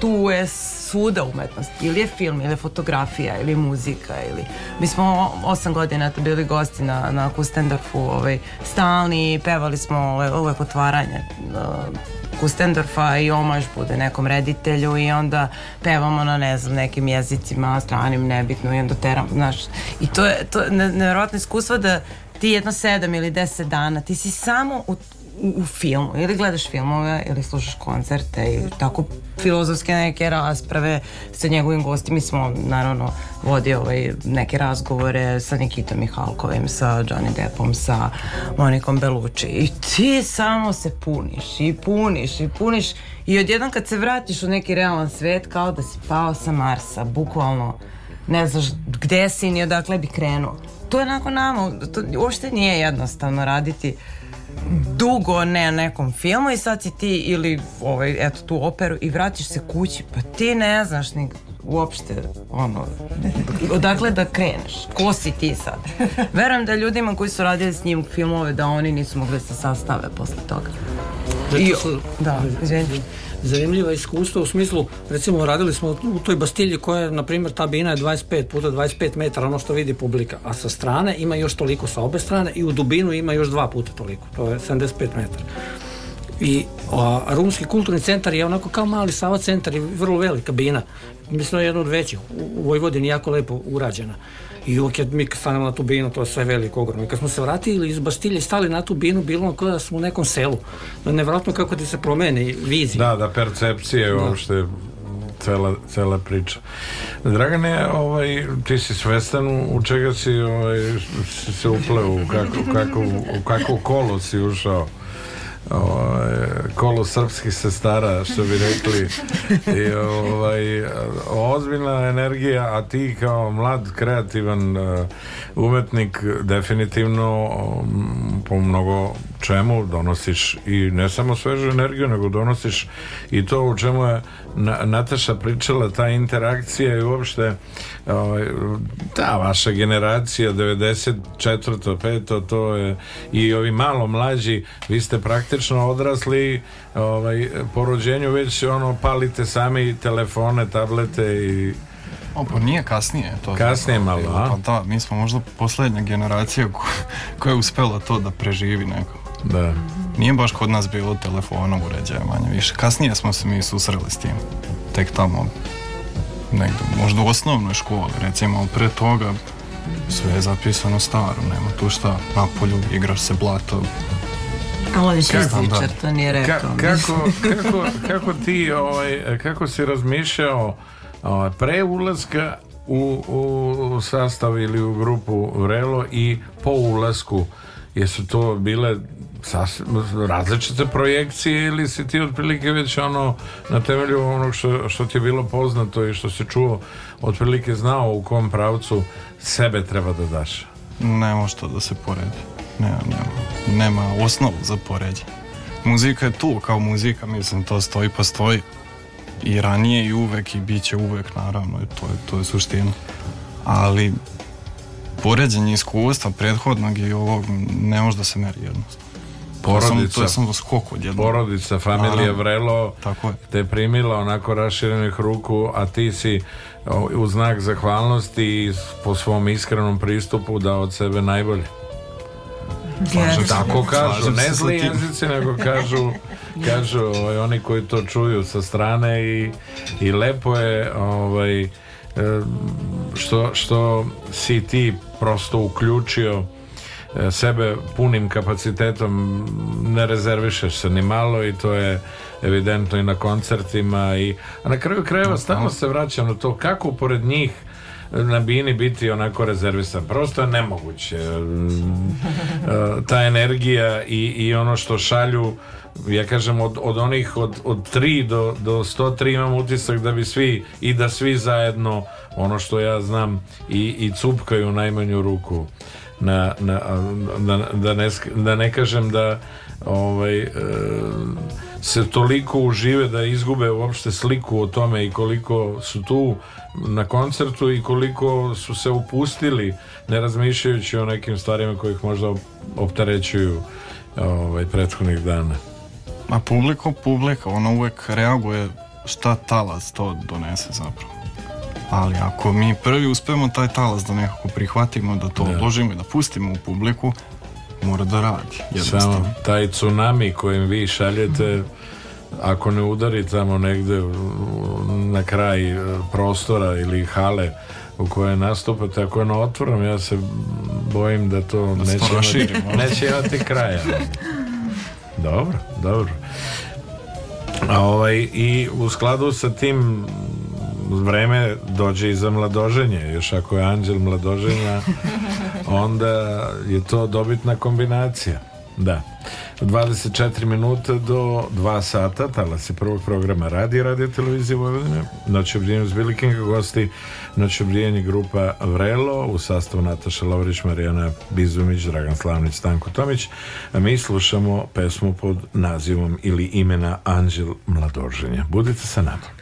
tu je svuda umetnost. Ili je film, ili je fotografija, ili je muzika. Ili... Mi smo osam godina bili gosti na, na Kustendorfu ovaj, stalni pevali smo ovaj, uvek otvaranje uh, eh, Kustendorfa i omaž bude nekom reditelju i onda pevamo na ne znam nekim jezicima stranim nebitno i onda teram, znaš. I to je, to je nevjerojatno iskustvo da ti jedno sedam ili deset dana, ti si samo u u filmu, ili gledaš filmove ili slušaš koncerte ili tako filozofske neke rasprave sa njegovim gostima. Mi smo naravno vodi ovaj, neke razgovore sa Nikitom Mihalkovim, sa Johnny Deppom, sa Monikom Belucci i ti samo se puniš i puniš i puniš i odjedan kad se vratiš u neki realan svet kao da si pao sa Marsa, bukvalno ne znaš gde si ni odakle bi krenuo. To je onako nama, to uopšte nije jednostavno raditi uh, dugo ne nekom filmu i sad si ti ili ovaj, eto, tu operu i vratiš se kući, pa ti ne znaš ni uopšte ono, odakle da kreneš, ko si ti sad. Verujem da ljudima koji su radili s njim filmove da oni nisu mogli da se sastave posle toga. Da, I, da, izvedi zanimljiva iskustva u smislu, recimo radili smo u toj Bastilji koja je, na primjer, ta bina je 25 puta 25 metara, ono što vidi publika, a sa strane ima još toliko sa obe strane i u dubinu ima još dva puta toliko, to je 75 metara. I a, Rumski kulturni centar je onako kao mali Sava centar i vrlo velika bina. Mislim, je jedna od većih. u Vojvodini jako lepo urađena. I uvijek je mi kad stanemo na tu binu, to je sve veliko, ogromno. I kad smo se vratili iz Bastilje, stali na tu binu, bilo kao da smo u nekom selu. Nevratno kako ti se promeni vizija. Da, da, percepcije da. uopšte Cela, cela, priča. Dragane, ovaj, ti si svestan u čega si, ovaj, si se upleo, u kako, kako, u kako kolo si ušao ovaj, kolo srpskih sestara što bi rekli i ovaj, ozbiljna energija a ti kao mlad kreativan eh, umetnik definitivno mm, po mnogo čemu donosiš i ne samo svežu energiju nego donosiš i to u čemu je Nataša pričala ta interakcija i uopšte ovaj, ta vaša generacija 94. 5. to je i ovi malo mlađi vi ste praktično praktično odrasli ovaj, po rođenju već ono palite sami telefone, tablete i o, pa nije kasnije to. Kasnije malo, pa a? Pa da, mi smo možda poslednja generacija ko, koja je uspela to da preživi neko. Da. Nije baš kod nas bilo telefona uređaja manje više. Kasnije smo se mi susreli s tim. Tek tamo negdje, možda u osnovnoj školi, recimo, pre toga sve je zapisano staro, nema tu šta, napolju igraš se blato, A on je da? to nije rekao. Ka, kako, kako, kako, ti, ovaj, kako si razmišljao ovaj, pre ulaska u, u sastav ili u grupu Relo i po ulasku? Jesu to bile sasvim različite projekcije ili si ti otprilike već ono na temelju onog što, što ti je bilo poznato i što si čuo otprilike znao u kom pravcu sebe treba da daš? Nemo što da se poredi nema, nema, nema osnovu za poređenje. Muzika je tu kao muzika, mislim, to stoji pa stoji. I ranije i uvek i bit će uvek, naravno, to je, to je suština. Ali poređenje iskustva prethodnog i ovog ne može da se meri jednostavno. Porodica, to je samo, to je samo skok odjedno. Porodica, familije Vrelo tako je. te primila onako raširenih ruku, a ti si u znak zahvalnosti i po svom iskrenom pristupu dao od sebe najbolje. Slažem yes. Tako da, kažu, Slažem ne zli jezici, nego kažu, kažu ovaj, oni koji to čuju sa strane i, i lepo je ovaj, eh, što, što si ti prosto uključio eh, sebe punim kapacitetom ne rezervišeš se ni malo i to je evidentno i na koncertima i, a na kraju krajeva da, stalno se vraćam na to kako pored njih na bini biti onako rezervisan. Prosto je nemoguće. E, ta energija i, i ono što šalju ja kažem od, od onih od, od 3 do, do 103 imam utisak da bi svi i da svi zajedno ono što ja znam i, i cupkaju najmanju ruku na, na, da, da, ne, da ne kažem da ovaj, e, se toliko užive da izgube uopšte sliku o tome i koliko su tu na koncertu i koliko su se upustili ne razmišljajući o nekim stvarima kojih možda opterećuju ovaj, prethodnih dana. A publiko, publika, ona uvek reaguje šta talas to donese zapravo. Ali ako mi prvi uspemo taj talas da nekako prihvatimo, da to da. odložimo i da pustimo u publiku, mora da radi. Jednostavno. Samo taj tsunami kojim vi šaljete ako ne udari tamo negde na kraj e, prostora ili hale u kojoj nastupate, ako je na otvorom ja se bojim da to da neće, imati, neće imati kraja dobro, dobro a ovaj, i u skladu sa tim vreme dođe i za mladoženje još ako je anđel mladoženja onda je to dobitna kombinacija da 24 minuta do 2 sata tala se prvog programa radi radio televizije Vojvodine noćobrijanje uz Bilikinga gosti noćobrijanje grupa Vrelo u sastavu Nataša Lovrić, Marijana Bizumić Dragan Slavnić, Stanko Tomić a mi slušamo pesmu pod nazivom ili imena Anđel Mladoženja budite sa nama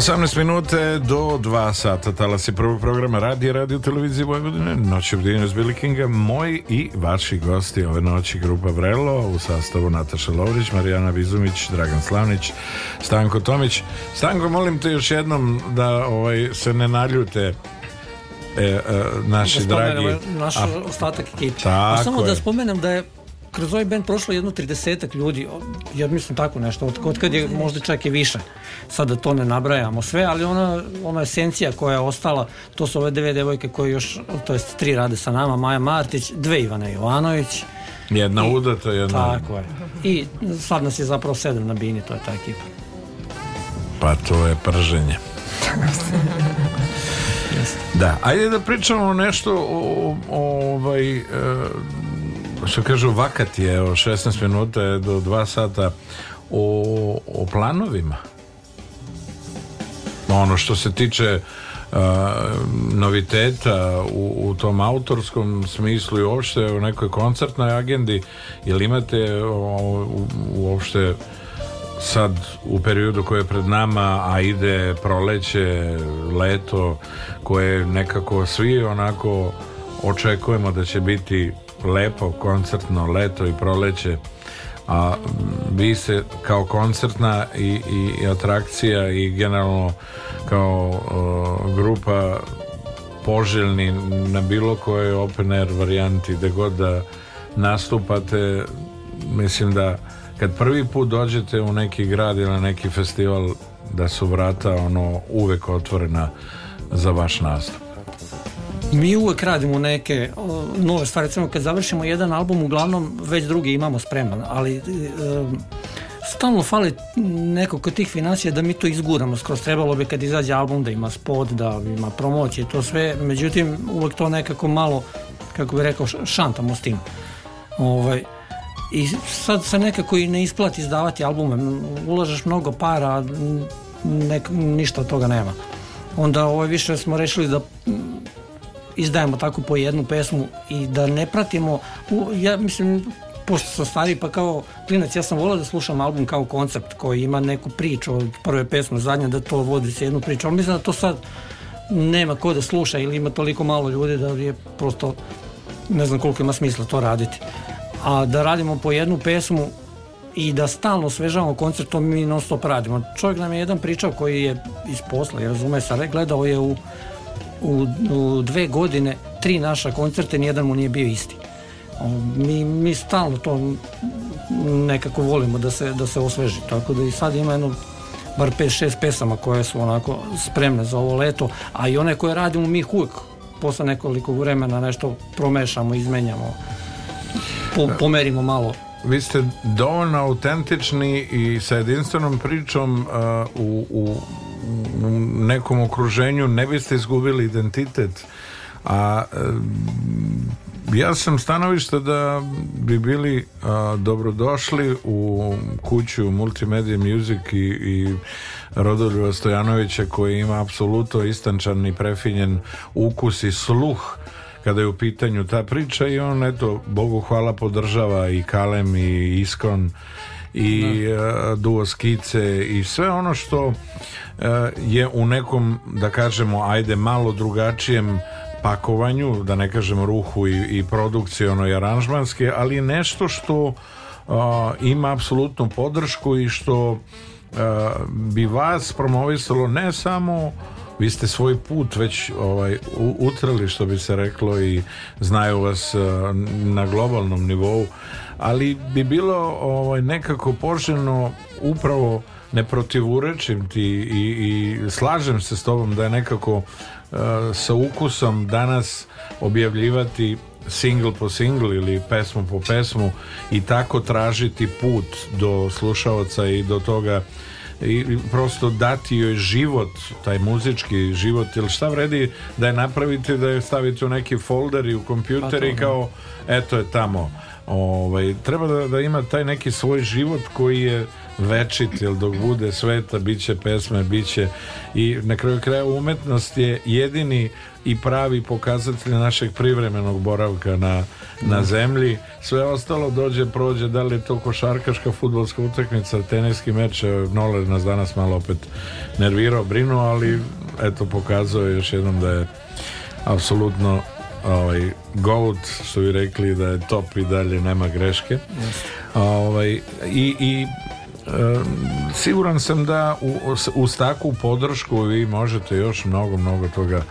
18 minute do 2 sata talas je prvog programa radija radio televizije Vojvodine noć obdivine s Billy moji i vaši gosti ove noći grupa Vrelo u sastavu Nataša Lovrić Marijana Vizumić, Dragan Slavnić Stanko Tomić Stanko molim te još jednom da ovaj, se ne naljute e, e, naši da dragi ovaj naš a, ostatak ekipe. Samo da je. da spomenem da je kroz ovaj band prošlo jedno 30 ljudi, ja mislim tako nešto, od, od kad je možda čak i više. Sada da to ne nabrajamo sve, ali ona, ona esencija koja je ostala, to su ove dve devojke koje još, to jest tri rade sa nama, Maja Martić, dve Ivana Jovanović, Jedna I, udata, jedna... Tako je. I sad nas je zapravo sedam na bini, to je ta ekipa. Pa to je prženje. da, ajde da pričamo nešto o, o, o ovaj, e, Što kažu, vakat je, evo, 16 minuta do 2 sata o, o planovima. Ono što se tiče Uh, noviteta u, u, tom autorskom smislu i uopšte u nekoj koncertnoj agendi jel imate o, u, uopšte sad u periodu koji je pred nama a ide proleće leto koje nekako svi onako očekujemo da će biti lepo koncertno leto i proleće a vi se kao koncertna i, i, i atrakcija i generalno kao uh, grupa poželjni na bilo kojoj open air varijanti da god da nastupate mislim da kad prvi put dođete u neki grad ili neki festival da su vrata ono uvek otvorena za vaš nastup Mi uvek radimo neke nove stvari, recimo kad završimo jedan album, uglavnom već drugi imamo spreman, ali um, stalno fali neko kod tih financija da mi to izguramo skroz trebalo bi kad izađe album da ima spot da ima promocije to sve međutim uvek to nekako malo kako bi rekao šantamo s tim ovaj, i sad se nekako i ne isplati izdavati albume ulažeš mnogo para nek, ništa od toga nema onda ovaj, više smo rešili da izdajemo tako po jednu pesmu i da ne pratimo, u, ja mislim, pošto sam stari pa kao klinac, ja sam volao da slušam album kao koncept koji ima neku priču od prve pesme, zadnje da to vodi se jednu priču, ali mislim da to sad nema ko da sluša ili ima toliko malo ljudi da je prosto ne znam koliko ima smisla to raditi. A da radimo po jednu pesmu i da stalno svežavamo koncert, to mi non stop radimo. Čovjek nam je jedan pričao koji je iz posla, je razume se, gledao je u u, u dve godine tri naša koncerte, nijedan mu nije bio isti. Mi, mi stalno to nekako volimo da se, da se osveži, tako da i sad ima jedno bar 5-6 pesama koje su onako spremne za ovo leto, a i one koje radimo mi ih uvijek posle nekoliko vremena nešto promešamo, izmenjamo, po, pomerimo malo vi ste dovoljno autentični i sa jedinstvenom pričom uh, u, u u nekom okruženju ne biste izgubili identitet a e, ja sam stanovišta da bi bili a, dobrodošli u kuću Multimedia Music i, i Rodoljuva Stojanovića koji ima apsolutno istančan i prefinjen ukus i sluh kada je u pitanju ta priča i on eto, Bogu hvala podržava i Kalem i Iskon i da. a, e, duo skice i sve ono što Eh, je u nekom, da kažemo, ajde malo drugačijem pakovanju, da ne kažem ruhu i, i produkcijono i aranžmanske, ali nešto što a, eh, ima apsolutnu podršku i što a, eh, bi vas promovisalo ne samo vi ste svoj put već ovaj, utrali što bi se reklo i znaju vas a, na globalnom nivou ali bi bilo ovaj, nekako poželjno upravo ne protivurečim ti i, i slažem se s tobom da je nekako uh, sa ukusom danas objavljivati single po single ili pesmu po pesmu i tako tražiti put do slušaoca i do toga i prosto dati joj život taj muzički život ili šta vredi da je napravite da je stavite u neki folder i u kompjuter pa i da. kao eto je tamo ovaj, treba da, da ima taj neki svoj život koji je večit, jer dok bude sveta, bit će pesme, bit će i na kraju kraja umetnost je jedini i pravi pokazatelj našeg privremenog boravka na, na da. zemlji. Sve ostalo dođe, prođe, da li je to košarkaška, futbolska utakmica, teniski meč, Noler nas danas malo opet nervirao, brinuo, ali eto pokazao je još jednom da je apsolutno ovaj, goat, su bi rekli da je top i dalje nema greške. Yes. Ovaj, i, I siguran sam da u, uz takvu podršku vi možete još mnogo, mnogo toga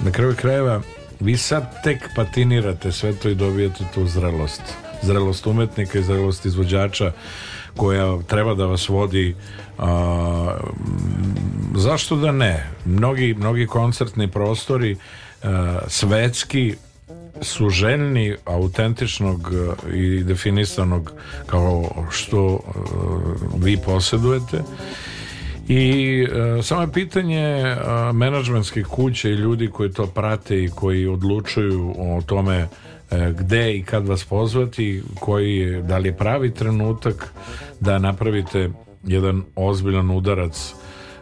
na kraju krajeva vi sad tek patinirate sve to i dobijete tu zrelost zrelost umetnika i zrelost izvođača koja treba da vas vodi a, zašto da ne mnogi, mnogi koncertni prostori a, svetski su željni autentičnog e, i definisanog kao što e, vi posjedujete i e, samo je pitanje e, menadžmentske kuće i ljudi koji to prate i koji odlučuju o tome e, gde i kad vas pozvati koji je, da li je pravi trenutak da napravite jedan ozbiljan udarac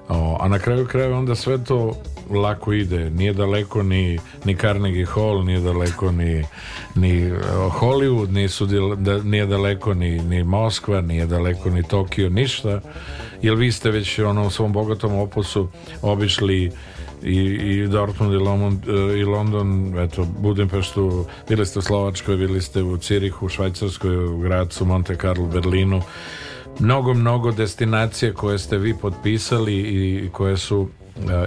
a na kraju krajeva onda sve to lako ide. Nije daleko ni, ni Carnegie Hall, nije daleko ni, ni Hollywood, nisu, da, nije daleko ni, ni Moskva, nije daleko ni Tokio, ništa. Jer vi ste već ono, u svom bogatom opusu obišli i, i Dortmund i, Lomond, e, i London, eto, Budimpeštu, bili ste u Slovačkoj, bili ste u Cirihu, u Švajcarskoj, u Gracu, Monte Carlo, Berlinu mnogo, mnogo destinacije koje ste vi potpisali i koje su uh,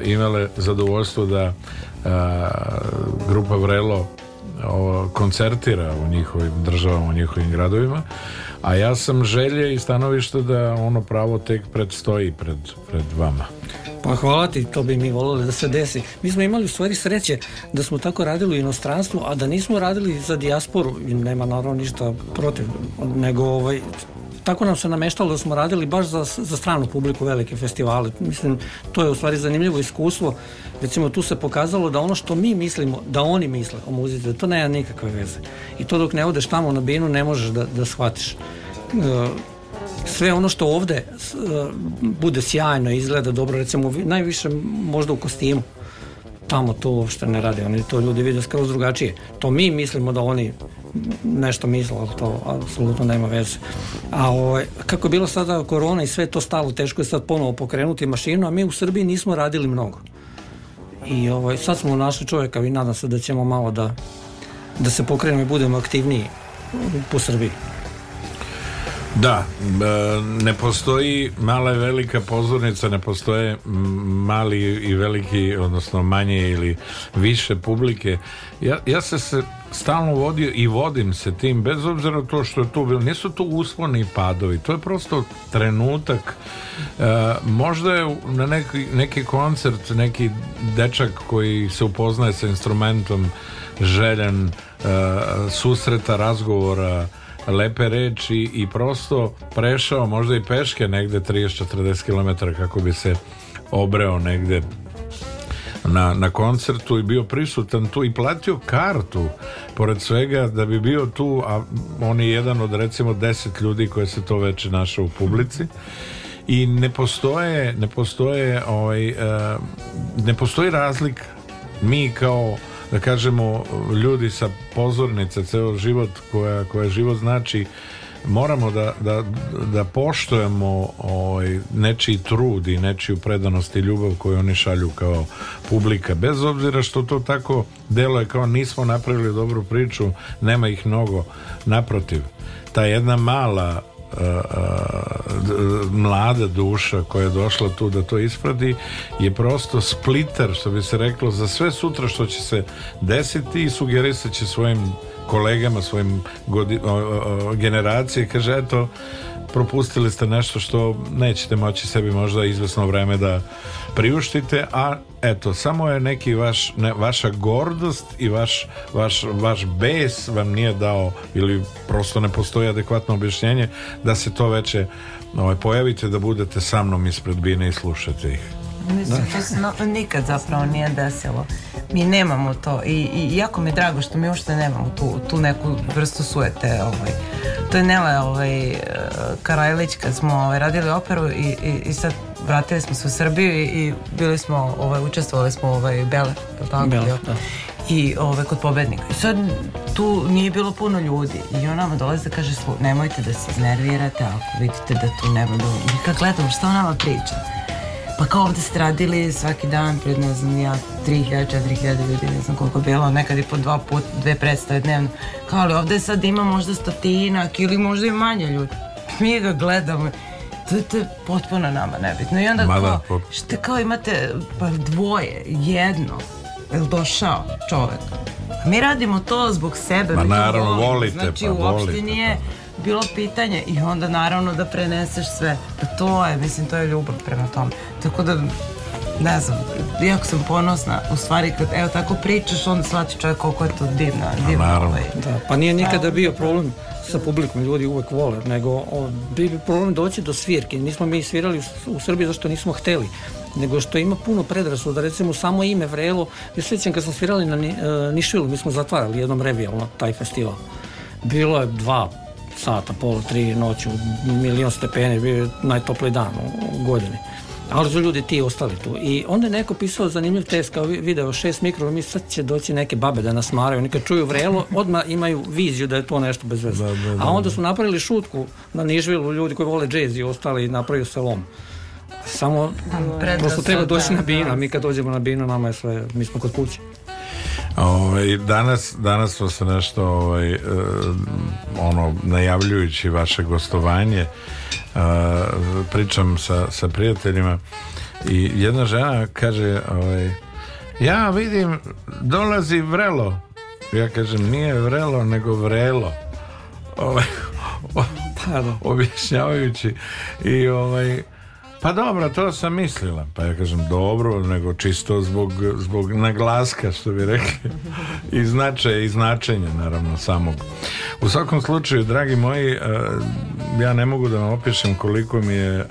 imale zadovoljstvo da uh, grupa Vrelo uh, koncertira u njihovim državama, u njihovim gradovima a ja sam želje i stanovište da ono pravo tek predstoji pred, pred vama. Pa hvala ti, to bi mi volili da se desi. Mi smo imali u stvari sreće da smo tako radili u inostranstvu, a da nismo radili za dijasporu. Nema naravno ništa protiv, nego ovaj, tako nam se nameštalo da smo radili baš za, za stranu publiku velike festivale. Mislim, to je u stvari zanimljivo iskustvo. Recimo, tu se pokazalo da ono što mi mislimo, da oni misle o muzici, da to nema nikakve veze. I to dok ne odeš tamo na binu ne možeš da, da shvatiš. E, sve ono što ovde e, bude sjajno, izgleda dobro, recimo najviše možda u kostimu tamo to uopšte ne radi, oni to ljudi vide skroz drugačije. To mi mislimo da oni nešto misle, ali to apsolutno nema veze. A ovaj, kako je bilo sada korona i sve to stalo, teško je sad ponovo pokrenuti mašinu, a mi u Srbiji nismo radili mnogo. I ovaj, sad smo našli čovjeka i nadam se da ćemo malo da, da se pokrenemo i budemo aktivniji po Srbiji. Da, e, ne postoji mala i velika pozornica, ne postoje mali i veliki, odnosno manje ili više publike. Ja, ja se, se stalno vodio i vodim se tim, bez obzira to što je tu bilo. Nisu tu usponi i padovi, to je prosto trenutak. E, možda je na neki, neki koncert, neki dečak koji se upoznaje sa instrumentom željan e, susreta, razgovora, lepe reči i prosto prešao možda i peške negde 30-40 km kako bi se obreo negde na, na koncertu i bio prisutan tu i platio kartu pored svega da bi bio tu a on je jedan od recimo 10 ljudi koje se to veče našao u publici i ne postoje ne postoje ovaj, eh, ne postoji razlika mi kao da kažemo ljudi sa pozornice ceo život koja, koja život znači moramo da, da, da poštujemo ovaj, nečiji trud i nečiju predanost i ljubav koju oni šalju kao publika bez obzira što to tako delo je kao nismo napravili dobru priču nema ih mnogo naprotiv ta jedna mala mlada duša koja je došla tu da to ispradi je prosto splitar što bi se reklo za sve sutra što će se desiti i sugerisat će svojim kolegama, svojim godi, generacije, kaže eto propustili ste nešto što nećete moći sebi možda izvesno vreme da priuštite, a eto, samo je neki vaš, ne, vaša gordost i vaš, vaš, vaš bes vam nije dao ili prosto ne postoji adekvatno objašnjenje da se to veče ovaj, pojavite, da budete sa mnom ispred bine i slušate ih. Mislim, to no, nikad zapravo nije desilo. Mi nemamo to i, i jako mi je drago što mi uopšte nemamo tu, tu neku vrstu sujete. Ovaj. To je Nela ovaj, eh, Karajlić kad smo ovaj, radili operu i, i, i sad vratili smo se u Srbiju i bili smo, ovaj, učestvovali smo ovaj, Beler, tako? Beler, da. I ovaj, kod pobednika. I sad tu nije bilo puno ljudi i ona nama dolazi da kaže nemojte da se iznervirate ako vidite da tu nema ljudi. I kad gledamo šta ona nama priča pa kao ovde ste radili svaki dan pred ne znam ja 3000, 4000 ljudi, ne znam koliko bilo, nekad i po dva put, dve predstave dnevno. Kao ali ovde sad ima možda stotinak ili možda i manje ljudi. Mi ga gledamo to je, to je potpuno nama nebitno. I onda Ma, da, kao, da, šta kao imate pa dvoje, jedno, jel došao čovek? A mi radimo to zbog sebe. Ma naravno, volimo. volite, pa znači, pa uopšte volite. nije pa. bilo pitanje i onda naravno da preneseš sve. Pa to je, mislim, to je ljubav prema tome. Tako da, ne znam, jako sam ponosna, u stvari kad evo tako pričaš, onda shvati čovjek koliko je to divno. divno naravno. Ovaj. Da, pa nije da. nikada bio problem sa publikom, ljudi uvek vole, nego o, bi problem doći do svirke. Nismo mi svirali u Srbiji zašto nismo hteli, nego što ima puno predrasuda, recimo samo ime Vrelo, ja sjećam kad smo svirali na e, Nišilu, mi smo zatvarali jednom revijalno taj festival. Bilo je dva sata, pol, tri noću, milion stepeni, bio je najtopli dan u godini ali su ljudi ti ostali tu. I onda je neko pisao zanimljiv test, kao video šest mi sad će doći neke babe da nas maraju, oni kad čuju vrelo, odmah imaju viziju da je to nešto bez veze. Da, da, da, A onda da. su napravili šutku na Nižvilu, ljudi koji vole džez i ostali napravio se lom. Samo, prosto treba doći na da, binu, da. mi kad dođemo na binu, nama je sve, mi smo kod kuće. Ove, ovaj, danas, danas smo se nešto ovaj, eh, ono, najavljujući vaše gostovanje a, pričam sa, sa prijateljima i jedna žena kaže ovaj, ja vidim dolazi vrelo ja kažem nije vrelo nego vrelo ovaj, pa, da. objašnjavajući i ovaj Pa dobro, to sam mislila. Pa ja kažem dobro, nego čisto zbog, zbog naglaska što bi rekli. I značaja i značenja naravno samog. U svakom slučaju, dragi moji, e, ja ne mogu da vam opišem koliko mi je e,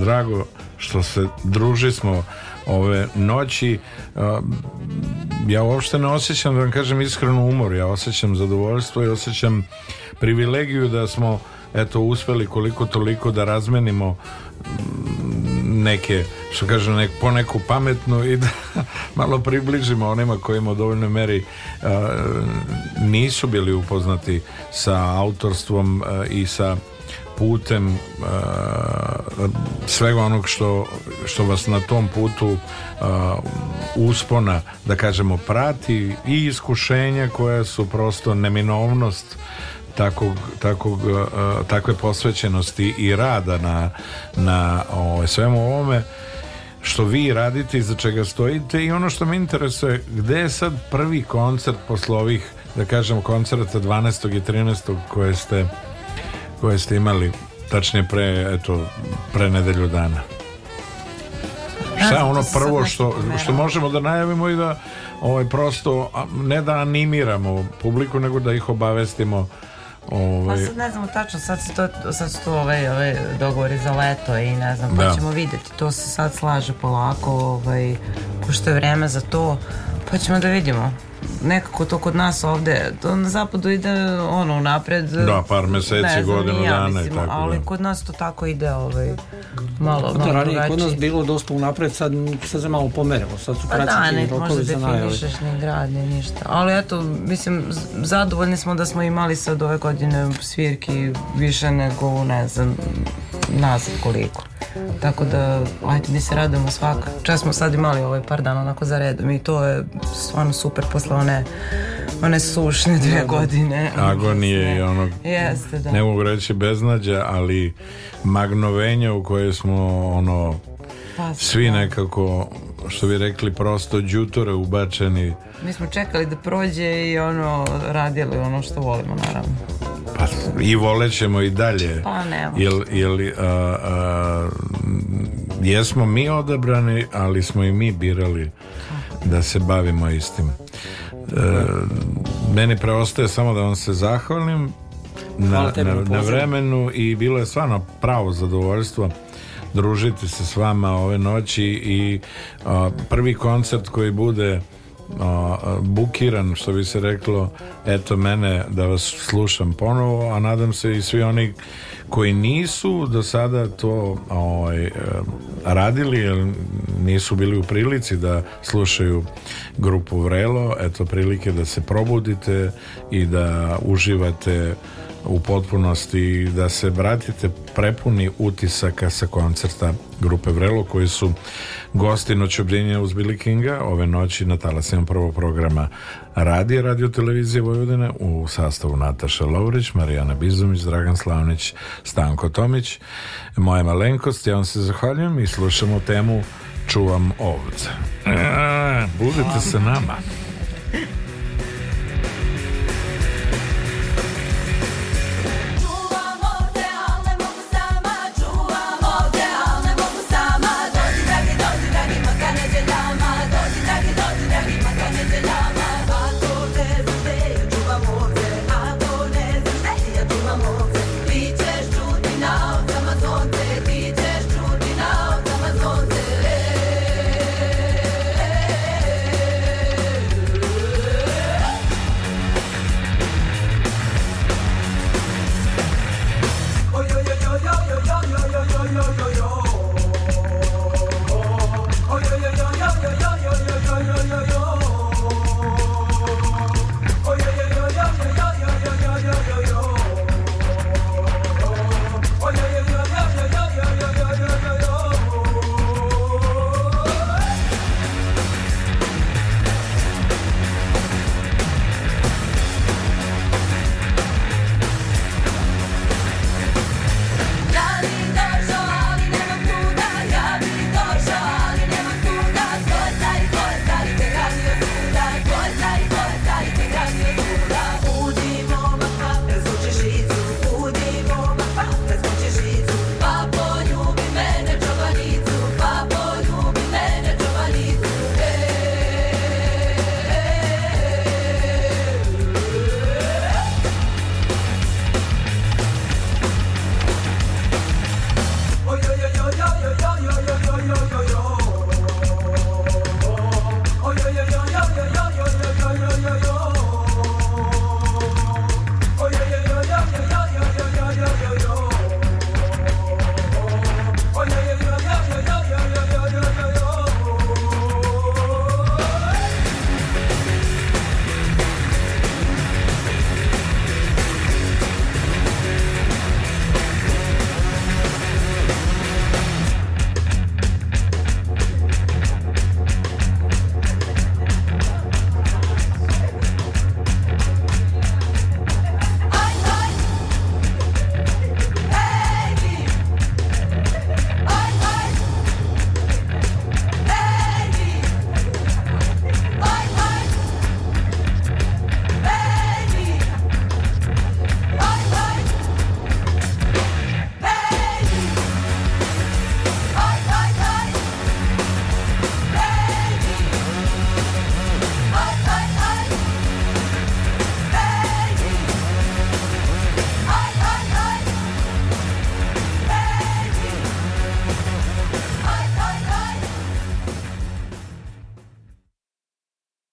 drago što se druži smo ove noći e, ja uopšte ne osjećam da vam kažem iskreno umor, ja osjećam zadovoljstvo i osjećam privilegiju da smo eto uspeli koliko toliko da razmenimo neke, što kažem, nek, poneku pametnu i da malo približimo onima kojima u dovoljnoj meri uh, nisu bili upoznati sa autorstvom uh, i sa putem uh, svega onog što, što vas na tom putu uh, uspona da kažemo prati i iskušenja koja su prosto neminovnost takog, takvog, takve posvećenosti i rada na, na o, ovaj, svemu ovome što vi radite i za čega stojite i ono što me interesuje gde je sad prvi koncert posle ovih da kažem koncerta 12. i 13. koje ste koje ste imali tačnije pre eto pre nedelju dana šta je ono prvo što, što da. možemo da najavimo i da ovaj prosto ne da animiramo publiku nego da ih obavestimo Ovaj... Pa sad ne znamo tačno, sad su to, sad su to ove, ove dogovori za leto i ne znam, pa da. ćemo videti. to se sad slaže polako, ovaj, pošto je vreme za to, pa ćemo da vidimo nekako to kod nas ovde, to na zapadu ide ono napred. Da, par meseci, godinu ja, dana mislim, i tako. Ali da. kod nas to tako ide ovaj, malo, da, malo ranije kod nas bilo dosta unapred, sad, sad se malo pomerilo. Sad su pa kraći da, ne, možda ni grad, ni ništa. Ali eto, mislim, zadovoljni smo da smo imali sad ove godine svirki više nego, ne znam, nazad koliko. Tako da, ajde, mi se radimo svaka. Čas smo sad imali ovaj par dana onako za redom i to je stvarno super posle one one sušne dvije da, godine agonije i onog Jeste, da. ne mogu reći beznađa ali magnovenja u koje smo ono pa, svi da. nekako što bi rekli prosto đutore ubačeni mi smo čekali da prođe i ono radili ono što volimo naravno pa i volećemo i dalje pa ne jel, jel a, a, jesmo mi odabrani ali smo i mi birali da se bavimo istim E, meni preostaje samo da vam se zahvalim na, na, na vremenu i bilo je stvarno pravo zadovoljstvo družiti se s vama ove noći i a, prvi koncert koji bude a, bukiran što bi se reklo eto mene da vas slušam ponovo a nadam se i svi oni koji nisu do sada to a, ovaj, e, radili jer nisu bili u prilici da slušaju grupu Vrelo, eto prilike da se probudite i da uživate u potpunosti i da se vratite prepuni utisaka sa koncerta grupe Vrelo koji su gosti noć obdjenja uz Billy Kinga ove noći na talasima prvog programa radije radio televizije Vojvodine u sastavu Nataša Lovrić, Marijana Bizumić, Dragan Slavnić, Stanko Tomić, moja malenkost, ja vam se zahvaljujem i slušamo temu čuvam ovdje. E, budite se nama.